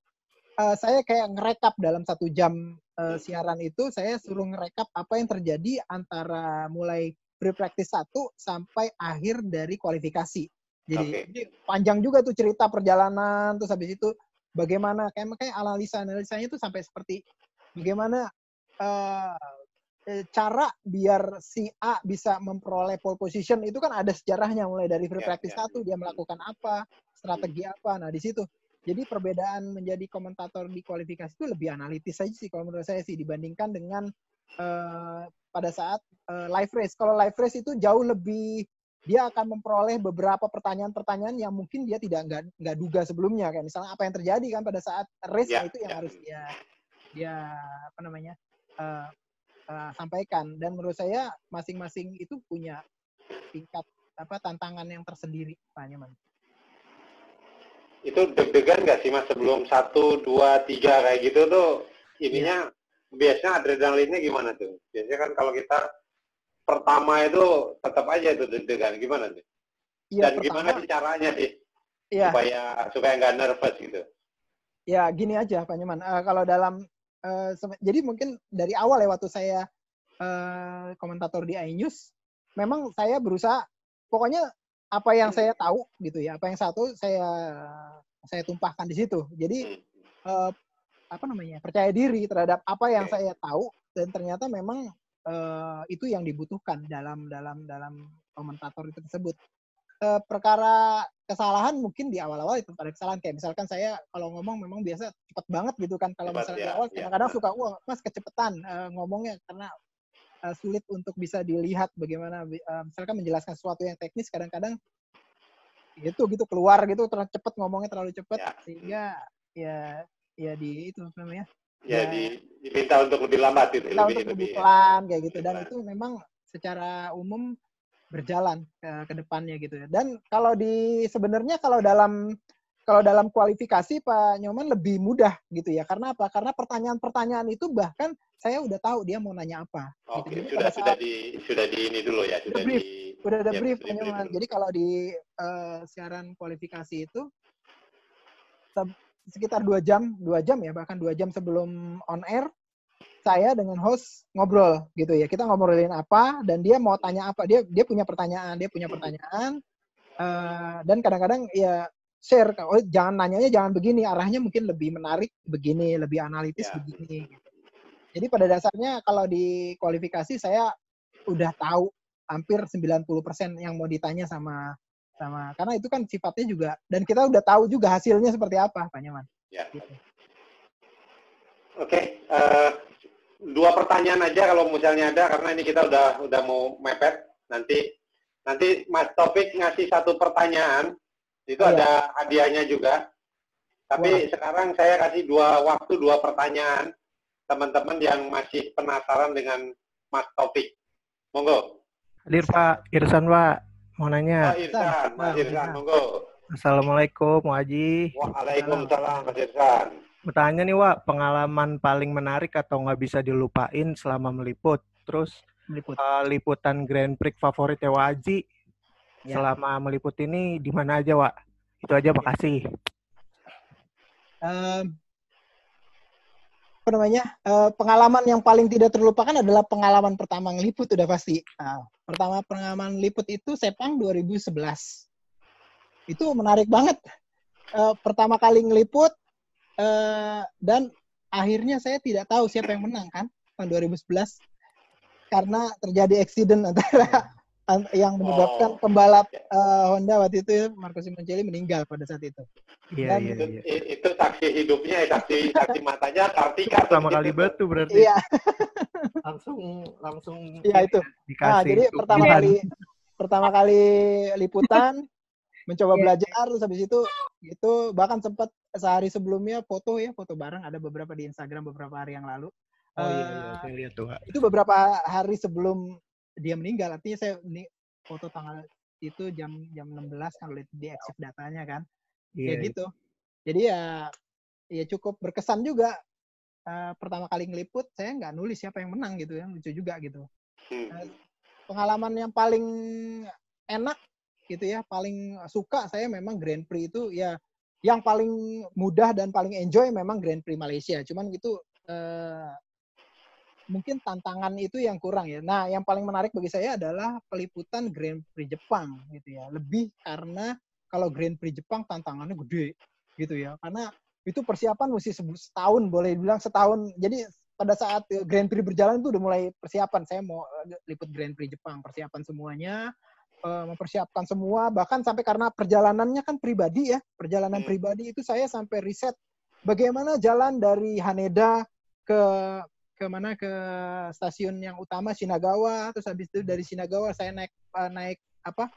eh, saya kayak ngerekap dalam satu jam eh, siaran itu saya suruh ngerekap apa yang terjadi antara mulai pre practice 1 sampai akhir dari kualifikasi. Jadi, jadi panjang juga tuh cerita perjalanan terus habis itu bagaimana kayak makanya analisa analisanya itu sampai seperti bagaimana eh, cara biar si A bisa memperoleh pole position itu kan ada sejarahnya mulai dari free practice satu dia melakukan apa strategi apa. Nah di situ jadi perbedaan menjadi komentator di kualifikasi itu lebih analitis aja sih kalau menurut saya sih dibandingkan dengan eh, pada saat eh, live race. Kalau live race itu jauh lebih dia akan memperoleh beberapa pertanyaan-pertanyaan yang mungkin dia tidak nggak nggak duga sebelumnya. Kayak misalnya apa yang terjadi kan pada saat race Ya, nah itu yang harus dia dia apa namanya eh, eh, sampaikan. Dan menurut saya masing-masing itu punya tingkat apa tantangan yang tersendiri Pak Nyoman. Itu deg-degan nggak sih Mas sebelum satu, dua, tiga kayak gitu tuh ininya biasanya adrenalinnya gimana tuh? Biasanya kan kalau kita pertama itu tetap aja itu deg-degan gimana tuh? Iya, Dan gimana pertama- sih caranya sih Iya. supaya supaya nggak nervous gitu? ya gini aja Pak Nyoman. Eh, kalau dalam sem- jadi mungkin dari awal ya waktu saya eh, komentator di iNews, memang saya berusaha pokoknya apa yang saya tahu gitu ya, apa yang satu saya saya tumpahkan di situ. Jadi eh, apa namanya percaya diri terhadap apa yang saya tahu dan ternyata memang eh, itu yang dibutuhkan dalam dalam dalam komentator itu tersebut. Eh, perkara kesalahan mungkin di awal-awal itu ada kesalahan kayak misalkan saya kalau ngomong memang biasa cepet banget gitu kan kalau misalnya ya, di awal ya. kadang-kadang suka wah mas kecepetan eh, ngomongnya karena eh, sulit untuk bisa dilihat bagaimana eh, misalkan menjelaskan sesuatu yang teknis kadang-kadang gitu gitu keluar gitu terlalu cepet ngomongnya terlalu cepet sehingga ya ya di itu namanya Ya, di, diminta untuk lebih lambat itu, lebih untuk lebih lebih. ya. pelan kayak gitu dan itu memang secara umum berjalan ke, ke depannya gitu ya. Dan kalau di sebenarnya kalau dalam kalau dalam kualifikasi Pak Nyoman lebih mudah gitu ya. Karena apa? Karena pertanyaan-pertanyaan itu bahkan saya udah tahu dia mau nanya apa. Oke, gitu. Sudah pada sudah saat di sudah di ini dulu ya, sudah udah brief, di udah ada ya, brief sudah di brief Nyoman. dulu. Jadi kalau di eh, siaran kualifikasi itu se- sekitar dua jam, dua jam ya bahkan dua jam sebelum on air saya dengan host ngobrol gitu ya. Kita ngobrolin apa dan dia mau tanya apa. Dia dia punya pertanyaan, dia punya pertanyaan. Eh, dan kadang-kadang ya share oh jangan nanyanya jangan begini, arahnya mungkin lebih menarik begini, lebih analitis begini. Gitu. Jadi pada dasarnya kalau di kualifikasi saya udah tahu hampir 90% yang mau ditanya sama sama karena itu kan sifatnya juga dan kita udah tahu juga hasilnya seperti apa Pak Nyaman. Ya. Oke, eh, dua pertanyaan aja kalau misalnya ada karena ini kita udah udah mau mepet. Nanti nanti Mas Topik ngasih satu pertanyaan itu Oh, ada hadiahnya juga. Tapi sekarang saya kasih dua waktu dua pertanyaan teman-teman yang masih penasaran dengan Mas Topik. Monggo. Hadir Pak, Irsan Pak, mau nanya. Pak Irsan, Mas Irsan, monggo. Assalamualaikum, Mu Haji. Waalaikumsalam, Mas Irsan. Bertanya nih, Wak, pengalaman paling menarik atau nggak bisa dilupain selama meliput? Terus meliput. eh, liputan Grand Prix favorit ya, Wak Haji. Ya. Selama meliput ini di mana aja, Wak? Itu aja, makasih. Em, namanya eh, pengalaman yang paling tidak terlupakan adalah pengalaman pertama ngeliput udah pasti. Nah, pertama pengalaman liput itu Sepang 2011. Itu menarik banget. Eh, pertama kali ngeliput eh, dan akhirnya saya tidak tahu siapa yang menang kan tahun 2011 karena terjadi accident antara an- yang menyebabkan pembalap eh, Honda waktu itu Marco Simoncelli meninggal pada saat itu. Iya, Dan- iya, Itu, iya. itu saksi hidupnya, eh, saksi saksi matanya Kartika. Pertama kali batu berarti. Iya. Langsung, langsung Iya itu. dikasih Nah, jadi Tuhan. pertama kali pertama kali liputan mencoba Iya. belajar terus habis itu itu bahkan sempat sehari sebelumnya foto ya foto bareng ada beberapa di Instagram beberapa hari yang lalu. Oh iya, Eh, iya, saya lihat tuh, itu beberapa hari sebelum dia meninggal artinya saya ini foto tanggal itu jam jam 16 kalau lihat di exif datanya kan. Iya, kayak iya. gitu. Jadi ya ya cukup berkesan juga Eh, pertama kali ngeliput saya nggak nulis siapa yang menang gitu ya lucu juga gitu. Eh, pengalaman yang paling enak gitu ya paling suka saya memang Grand Prix itu ya yang paling mudah dan paling enjoy memang Grand Prix Malaysia. Cuman gitu eh, mungkin tantangan itu yang kurang ya. Nah yang paling menarik bagi saya adalah peliputan Grand Prix Jepang gitu ya. Lebih karena kalau Grand Prix Jepang tantangannya gede gitu ya. Karena itu persiapan mesti setahun boleh dibilang setahun. Jadi pada saat Grand Prix berjalan itu udah mulai persiapan. Saya mau eh, liput Grand Prix Jepang persiapan semuanya eh, mempersiapkan semua. Bahkan sampai karena perjalanannya kan pribadi ya perjalanan pribadi itu saya sampai riset bagaimana jalan dari Haneda ke ke mana ke stasiun yang utama Shinagawa. Terus habis itu dari Shinagawa saya naik eh, naik apa?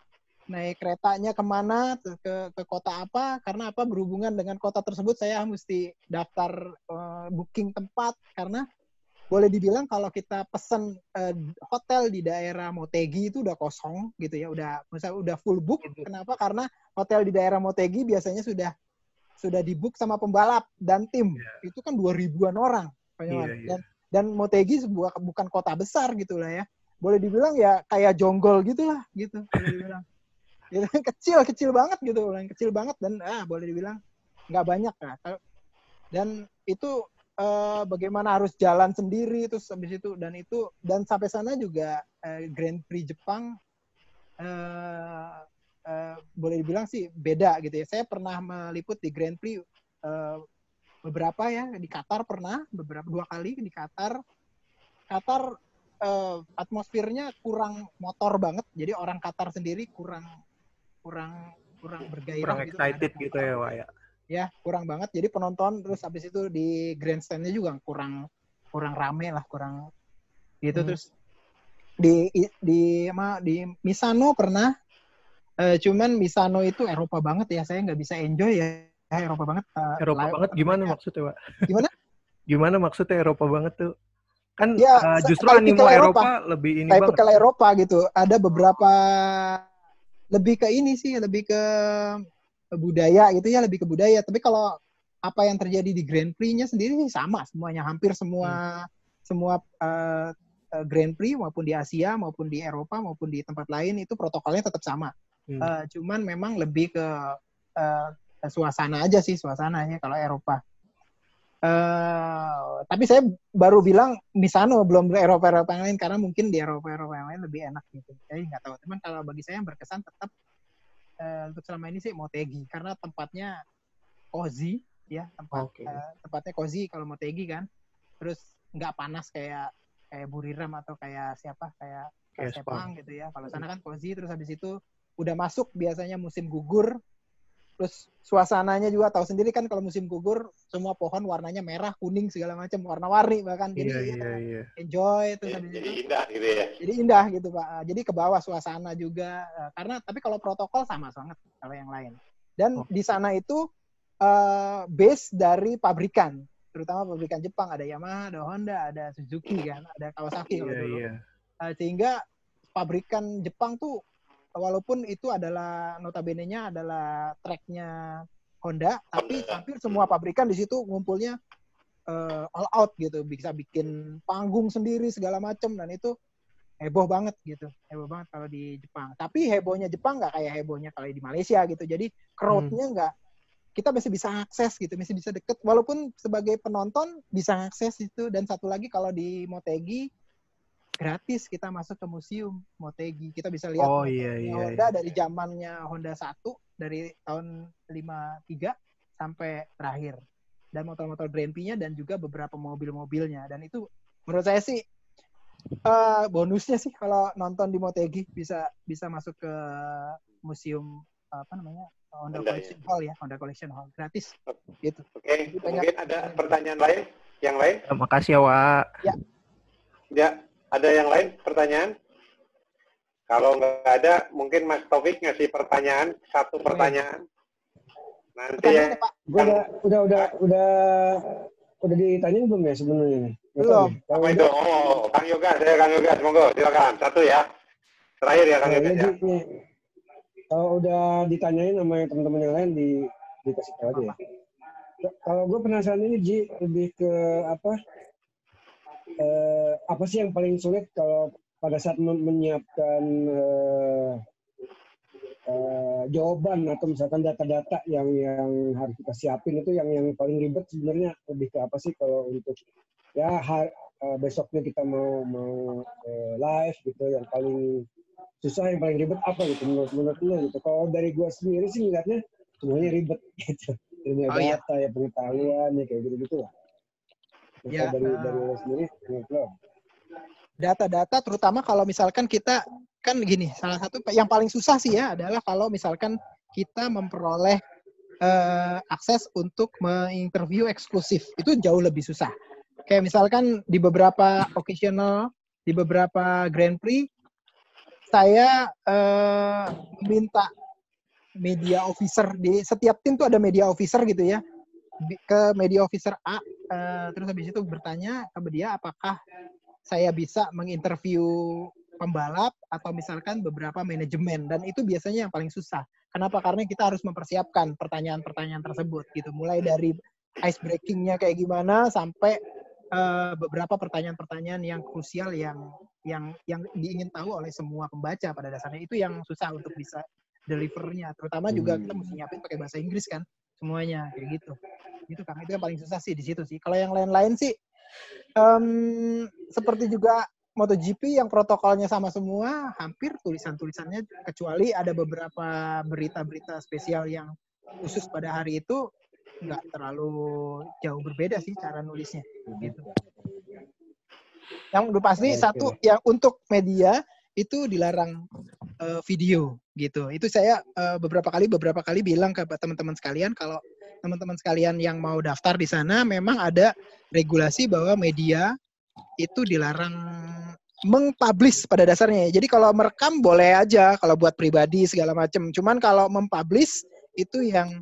Naik keretanya ke mana ke ke kota apa? Karena apa? Berhubungan dengan kota tersebut saya mesti daftar eh, booking tempat. Karena boleh dibilang kalau kita pesen eh, hotel di daerah Motegi itu udah kosong gitu ya. Udah misalnya udah full book. Kenapa? Karena hotel di daerah Motegi biasanya sudah sudah di book sama pembalap dan tim. Itu kan dua ribuan orang. Iya, iya. dan dan Motegi sebuah bukan kota besar gitu lah ya. Boleh dibilang ya kayak jonggol gitulah gitu. Boleh dibilang. Gitu, kecil kecil banget gitu. Yang kecil banget dan ah boleh dibilang nggak banyak lah. Dan itu eh, bagaimana harus jalan sendiri terus habis itu dan itu dan sampai sana juga eh, Grand Prix Jepang eh, eh, boleh dibilang sih beda gitu ya. Saya pernah meliput di Grand Prix eh, beberapa ya di Qatar pernah beberapa dua kali di Qatar. Qatar eh, atmosfernya kurang motor banget. Jadi orang Qatar sendiri kurang kurang kurang bergairah Kurang gitu. excited gitu ya, Wak ya. Ya, kurang banget. Jadi penonton terus habis itu di grandstandnya juga kurang kurang rame lah, kurang gitu Hmm. terus di di ma di Misano pernah eh, cuman Misano itu Eropa banget ya. Saya nggak bisa enjoy ya. Eropa banget. eh, Eropa banget gimana maksudnya, Wak? Gimana? Gimana maksudnya Eropa banget tuh? Kan Ya, eh, se- justru animo Eropa, Eropa. lebih ini banget. Eropa gitu. Ada beberapa lebih ke ini sih, lebih ke budaya gitu ya, lebih ke budaya. Tapi kalau apa yang terjadi di Grand Prix-nya sendiri sih sama semuanya, hampir semua semua eh, eh, Grand Prix maupun di Asia maupun di Eropa maupun di tempat lain itu protokolnya tetap sama. Hmm. Eh, cuman memang lebih ke eh, suasana aja sih suasananya kalau Eropa. Eh, tapi saya baru bilang Misano belum Eropa Eropa yang lain karena mungkin di Eropa Eropa yang lain lebih enak gitu. Saya nggak tahu. Cuman kalau bagi saya yang berkesan tetap eh, untuk selama ini sih Motegi karena tempatnya cozy ya tempat Oke. eh, tempatnya cozy kalau Motegi kan. Terus nggak panas kayak kayak Buriram atau kayak siapa kayak Kayak Sepang Sepang. gitu ya. Kalau sana kan cozy terus habis itu udah masuk biasanya musim gugur terus suasananya juga tahu sendiri kan kalau musim gugur semua pohon warnanya merah kuning segala macam warna-warni bahkan jadi Iya, ya, iya, iya. enjoy terus habis Jadi itu indah gitu ya. jadi indah gitu pak jadi ke bawah suasana juga Eh, karena tapi kalau protokol sama banget kalau yang lain dan Oh. di sana itu eh, base dari pabrikan terutama pabrikan Jepang ada Yamaha ada Honda ada Suzuki kan ada Kawasaki kalau Iya, dulu iya. Eh, sehingga pabrikan Jepang tuh walaupun itu adalah notabene-nya adalah tracknya Honda, tapi hampir semua pabrikan di situ ngumpulnya eh, all out gitu, bisa bikin panggung sendiri segala macem dan itu heboh banget gitu, heboh banget kalau di Jepang. Tapi hebohnya Jepang nggak kayak hebohnya kalau di Malaysia gitu, jadi crowd-nya nggak kita masih bisa akses gitu, masih bisa deket. Walaupun sebagai penonton bisa akses itu dan satu lagi kalau di Motegi gratis kita masuk ke museum Motegi. Kita bisa lihat Oh iya iya. Honda dari zamannya Honda 1 dari tahun 53 sampai terakhir. Dan motor-motor Grand Prix-nya dan juga beberapa mobil-mobilnya. Dan itu menurut saya sih eh, bonusnya sih kalau nonton di Motegi bisa bisa masuk ke museum apa namanya Honda Honda, Collection Hall ya Honda Collection Hall gratis gitu. Oke, banyak- mungkin ada pertanyaan lain? Yang lain? Terima kasih ya, Wak. Ya, Ya, ada yang lain pertanyaan? Kalau nggak ada, mungkin Mas Taufik ngasih pertanyaan, satu pertanyaan. Nanti ya, Gua udah udah udah udah udah ditanyain belum ya sebenarnya Belum. Kalau apa itu? Oh, Kang Yoga, saya Kang Yoga, monggo, silakan. Satu ya. Terakhir ya Kang Nah, Yoga ya. Kalau udah ditanyain sama teman-teman yang lain di dikasih tahu aja ya. Kalau gue penasaran ini Ji lebih ke apa? Eh, apa sih yang paling sulit kalau pada saat menyiapkan eh, eh, jawaban atau misalkan data-data yang yang harus kita siapin itu yang yang paling ribet sebenarnya lebih ke apa sih kalau untuk ya har- eh, besoknya kita mau mau eh, live gitu yang paling susah yang paling ribet apa gitu menurut menurut lo gitu? Kalau dari gua sendiri sih ngeliatnya semuanya ribet gitu. Ilmu Oh, iya. data ya pengetahuan ya kayak gitu gitu lah Ya, dari eh, dari lo sendiri menurut lo data-data terutama kalau misalkan kita kan gini salah satu yang paling susah sih ya adalah kalau misalkan kita memperoleh eh, akses untuk menginterview eksklusif. Itu jauh lebih susah. Kayak misalkan di beberapa occasional di beberapa Grand Prix saya eh, meminta media officer di setiap tim tuh ada media officer gitu ya ke media officer A eh, terus habis itu bertanya ke dia apakah saya bisa menginterview pembalap atau misalkan beberapa manajemen dan itu biasanya yang paling susah. Kenapa? Karena kita harus mempersiapkan pertanyaan-pertanyaan tersebut gitu. Mulai dari ice breakingnya kayak gimana sampai eh, beberapa pertanyaan-pertanyaan yang krusial yang yang yang diingin tahu oleh semua pembaca pada dasarnya itu yang susah untuk bisa delivernya. Terutama juga kita mesti nyiapin pakai bahasa Inggris kan. Semuanya kayak gitu. Itu kan itu yang paling susah sih di situ sih. Kalau yang lain-lain sih em, seperti juga MotoGP yang protokolnya sama semua, hampir tulisan-tulisannya kecuali ada beberapa berita-berita spesial yang khusus pada hari itu nggak terlalu jauh berbeda sih cara nulisnya gitu. Yang udah pasti satu yang untuk media itu dilarang eh, video gitu. Itu saya eh, beberapa kali beberapa kali bilang ke teman-teman sekalian kalau teman-teman sekalian yang mau daftar di sana memang ada regulasi bahwa media itu dilarang mengpublish pada dasarnya. ya. Jadi kalau merekam boleh aja kalau buat pribadi segala macam. Cuman kalau mempublish itu yang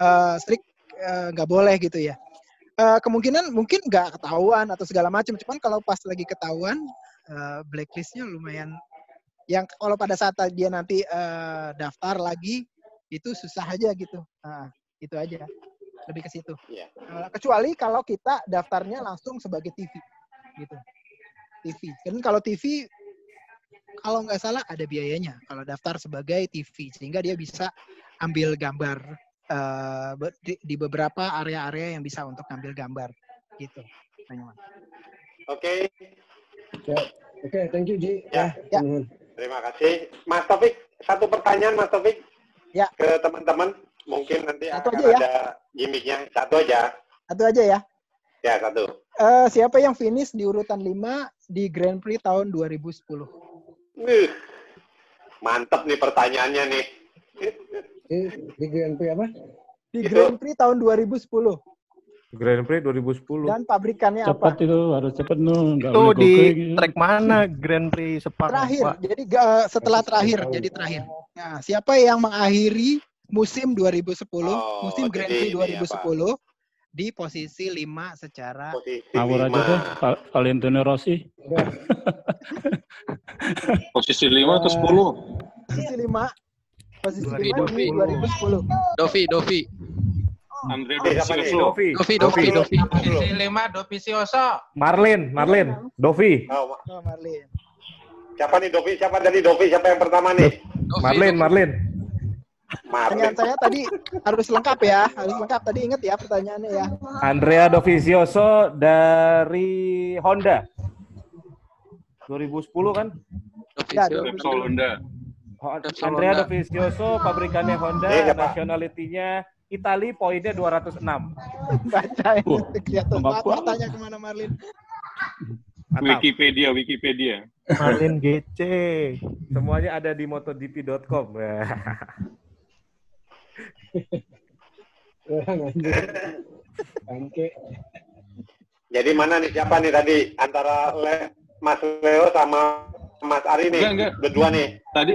eh, strict nggak boleh gitu ya. Eh, kemungkinan mungkin nggak ketahuan atau segala macam. Cuman kalau pas lagi ketahuan eh, blacklistnya lumayan. Yang kalau pada saat dia nanti eh, daftar lagi itu susah aja gitu. Nah, itu aja. Lebih ke situ. Iya. Eh, kecuali kalau kita daftarnya langsung sebagai TV gitu. TV. Kan kalau TV kalau nggak salah ada biayanya kalau daftar sebagai TV sehingga dia bisa ambil gambar eh, be- di, di beberapa area-area yang bisa untuk ambil gambar gitu. Oke, Ya. Oke, thank you Ji. Ya. Ya. Terima kasih. Mas Taufik, satu pertanyaan Mas Taufik Ya. ke teman-teman. Mungkin nanti Satu akan aja ya. ada gimmicknya. Satu aja. Satu aja ya. Ya, satu. Eh, siapa yang finish di urutan 5 di Grand Prix tahun 2010? Wih, mantep nih pertanyaannya nih. Di, di Grand Prix apa? Di Grand Prix tahun 2010 Grand Prix 2010. dan pabrikannya apa? Cepat itu harus cepat nu Itu boleh di gitu. track mana Grand Prix Sepang? Terakhir. Pak? Jadi ga- setelah terakhir, jadi terakhir. Nah, siapa yang mengakhiri musim 2010, musim Grand Prix ini 2010 di posisi 5 secara Ngawur aja deh, Val- Valentino Rossi. Posisi 5 atau 10? posisi 5 posisi 5 di 2010. 2010. Dovi, Dovi. Andre siapa nih? Dovi. Dovi, Dovi, Dovi. Posisi 5 Dovizioso. Marlin, Marlin, Dovi. Oh, Marlin. siapa nih Dovi? Siapa tadi Dovi? Siapa yang pertama nih? Marlin, Marlin. Pertanyaan saya tadi harus lengkap ya, harus lengkap. Tadi ingat ya pertanyaannya ya. Andrea Dovizioso dari Honda. 2010 kan? Ya, Honda. Andrea. Dovizioso pabrikannya Honda, siapa? nationality-nya Itali, poinnya 206. Baca ini kelihatan banget matanya ke mana Marlin. Wikipedia, Wikipedia. Marlin GC. Semuanya ada di motogp.com. Jadi mana nih siapa nih tadi antara Le- Mas Leo sama Mas Ari nih? Enggak, enggak. Berdua nih. Tadi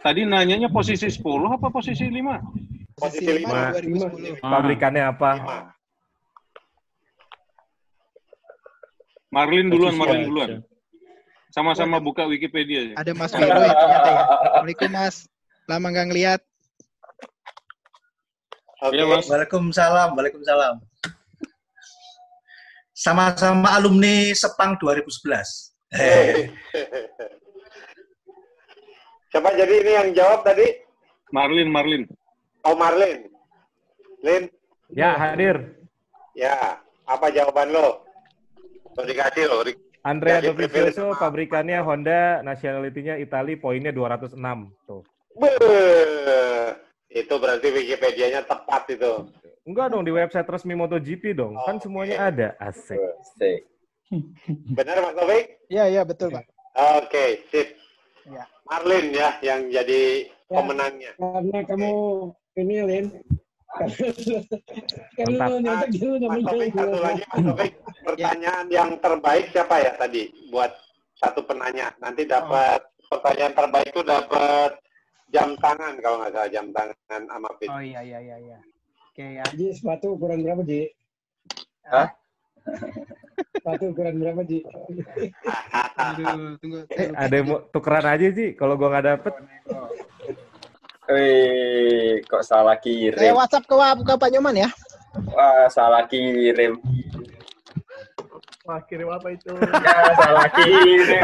tadi nanyanya posisi 10 apa posisi 5? Posisi lima. 2010. Pabrikannya apa? Marlin duluan, Posisi Marlin duluan. Sama-sama buka Wikipedia. ya. Ada Mas Vero ya ternyata ya. Assalamualaikum Mas. Lama nggak ngeliat. Iya, Mas. Waalaikumsalam, Waalaikumsalam. Sama-sama alumni Sepang 2011. Eh, Siapa jadi ini yang jawab tadi? Marlin, Marlin. Oh Marlin. Lin, Ya, hadir. ya. Apa jawaban lo? Lo dikasih lo. Rik. Andrea Dovizioso pabrikannya Honda, nationality-nya Itali, poinnya 206. Tuh. Beuh. Itu berarti Wikipedia-nya tepat itu. Enggak dong di website resmi MotoGP dong. Kan semuanya ada. Asik. Benar Mas Taufik? Iya, iya betul Pak. Oke, sip. Ya. Marlin ya yang jadi pemenangnya. Karena kamu ini Lin. Mantap. Mas namanya. Taufik, satu lagi Mas Taufik. Pertanyaan yang terbaik siapa ya tadi buat satu penanya. Nanti dapat pertanyaan terbaik itu dapat jam tangan kalau nggak salah jam tangan sama Fit. Oh iya iya iya iya. Oke ya. Ji, sepatu ukuran berapa Ji? Hah? Sepatu ukuran berapa Ji? Aduh, tunggu. Eh, ada yang mau tukeran aja sih kalau gua nggak dapet. Wih, kok salah kirim? WhatsApp ke, ke Pak Nyoman ya. Wah, salah kirim. Wah, kirim apa itu? Ya, salah kirim.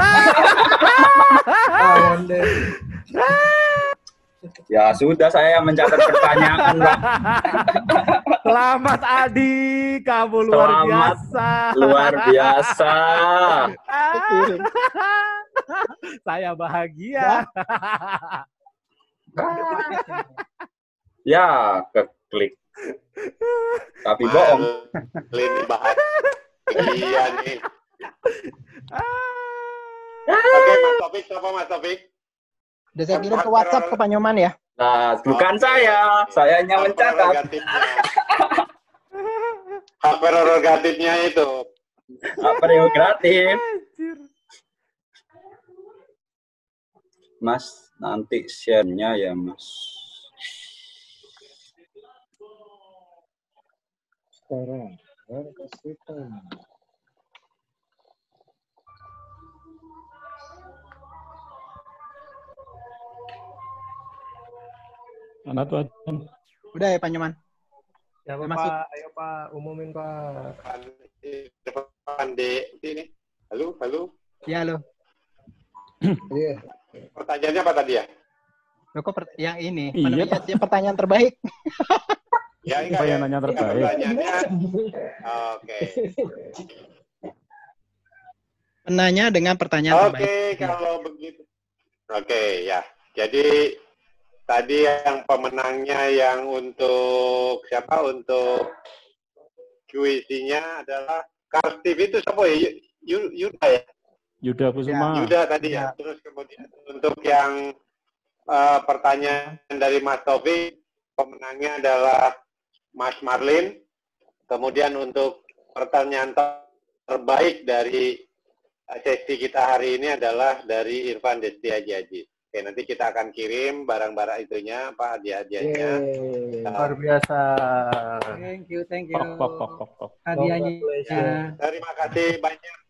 Ya sudah, saya mencatat pertanyaan, Pak. Selamat Adi, kamu luar Selamat, biasa. luar biasa. Saya bahagia. Ya, keklik. Tapi bohong. Ini bahas. Iya nih. Oke, Mas Topik, siapa Mas Topik? Udah saya kirim ke WhatsApp ke Pak Nyoman ya. Nah, bukan saya. Saya hanya mencatat. Hak prerogatifnya itu. Hak prerogatif. Mas, nanti share-nya ya, Mas. Sekarang, Mana tuh? Udah ya Pak Nyoman. Ya Pak, masuk. ayo Pak, umumin Pak. Depan di sini. Halo, halo. Ya lo. Iya. Pertanyaannya apa tadi ya? Lo kok per- yang ini? Iya. Dia pertanyaan terbaik. Ya, enggak Apa ya. terbaik? Pertanyaannya, oke. Penanya dengan pertanyaan Oke, terbaik. kalau begitu. Oke, ya. Jadi tadi yang pemenangnya yang untuk siapa? Untuk QIC-nya adalah Kartif itu siapa ya? Yu- Yu- Yuda ya? Yuda Kusuma. Yuda tadi ya. Terus kemudian untuk yang eh, pertanyaan dari Mas Taufik, pemenangnya adalah Mas Marlin. Kemudian untuk pertanyaan ter- terbaik dari eh, sesi kita hari ini adalah dari Irfan Desti Haji Haji. Oke, nanti kita akan kirim barang-barang itunya, Pak, hadiah-hadiahnya. Luar biasa. Thank you, thank you. Pok, pok, pok, pok. Hadiahnya. Terima kasih banyak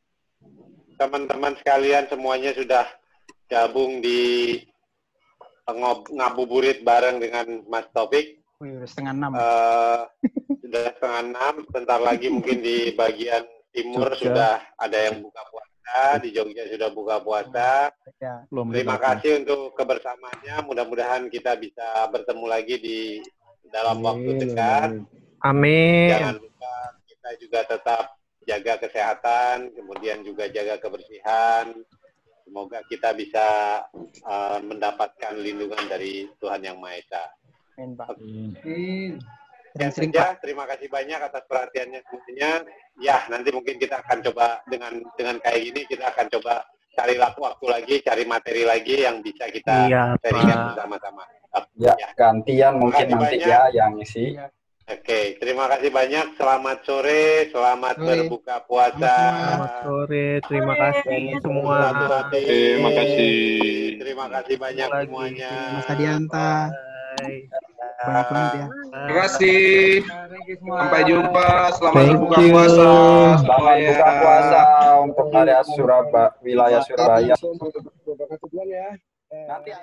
teman-teman sekalian semuanya sudah gabung di ngob- ngabuburit bareng dengan Mas Taufik. Wih, udah setengah enam. Eh, sudah setengah enam, sebentar lagi mungkin di bagian timur Jogja. sudah ada yang buka puasa, di Jogja sudah buka puasa. Ya. Belum Terima dilakukan. kasih untuk kebersamaannya. Mudah-mudahan kita bisa bertemu lagi di dalam waktu dekat. Amin. Jangan lupa kita juga tetap jaga kesehatan, kemudian juga jaga kebersihan. Semoga kita bisa uh, mendapatkan lindungan dari Tuhan Yang Maha Esa. Amin, Pak. Ya saja, terima kasih banyak atas perhatiannya semuanya. Ya, nanti mungkin kita akan coba dengan dengan kayak gini kita akan coba cari waktu waktu lagi, cari materi lagi yang bisa kita Iya, bersama-sama. Ya, gantian mungkin nanti banyak. ya yang isi. Oke, terima kasih banyak. Selamat sore, selamat Sore. berbuka puasa. Selamat sore, terima kasih semua. Terima kasih. Terima kasih banyak semuanya. Mas Adianta. Banyak banget ya. Terima kasih. Sampai jumpa. Selamat Thank berbuka you. puasa. Selamat semuanya. buka puasa untuk area Surabaya, wilayah Surabaya. Ya. Nanti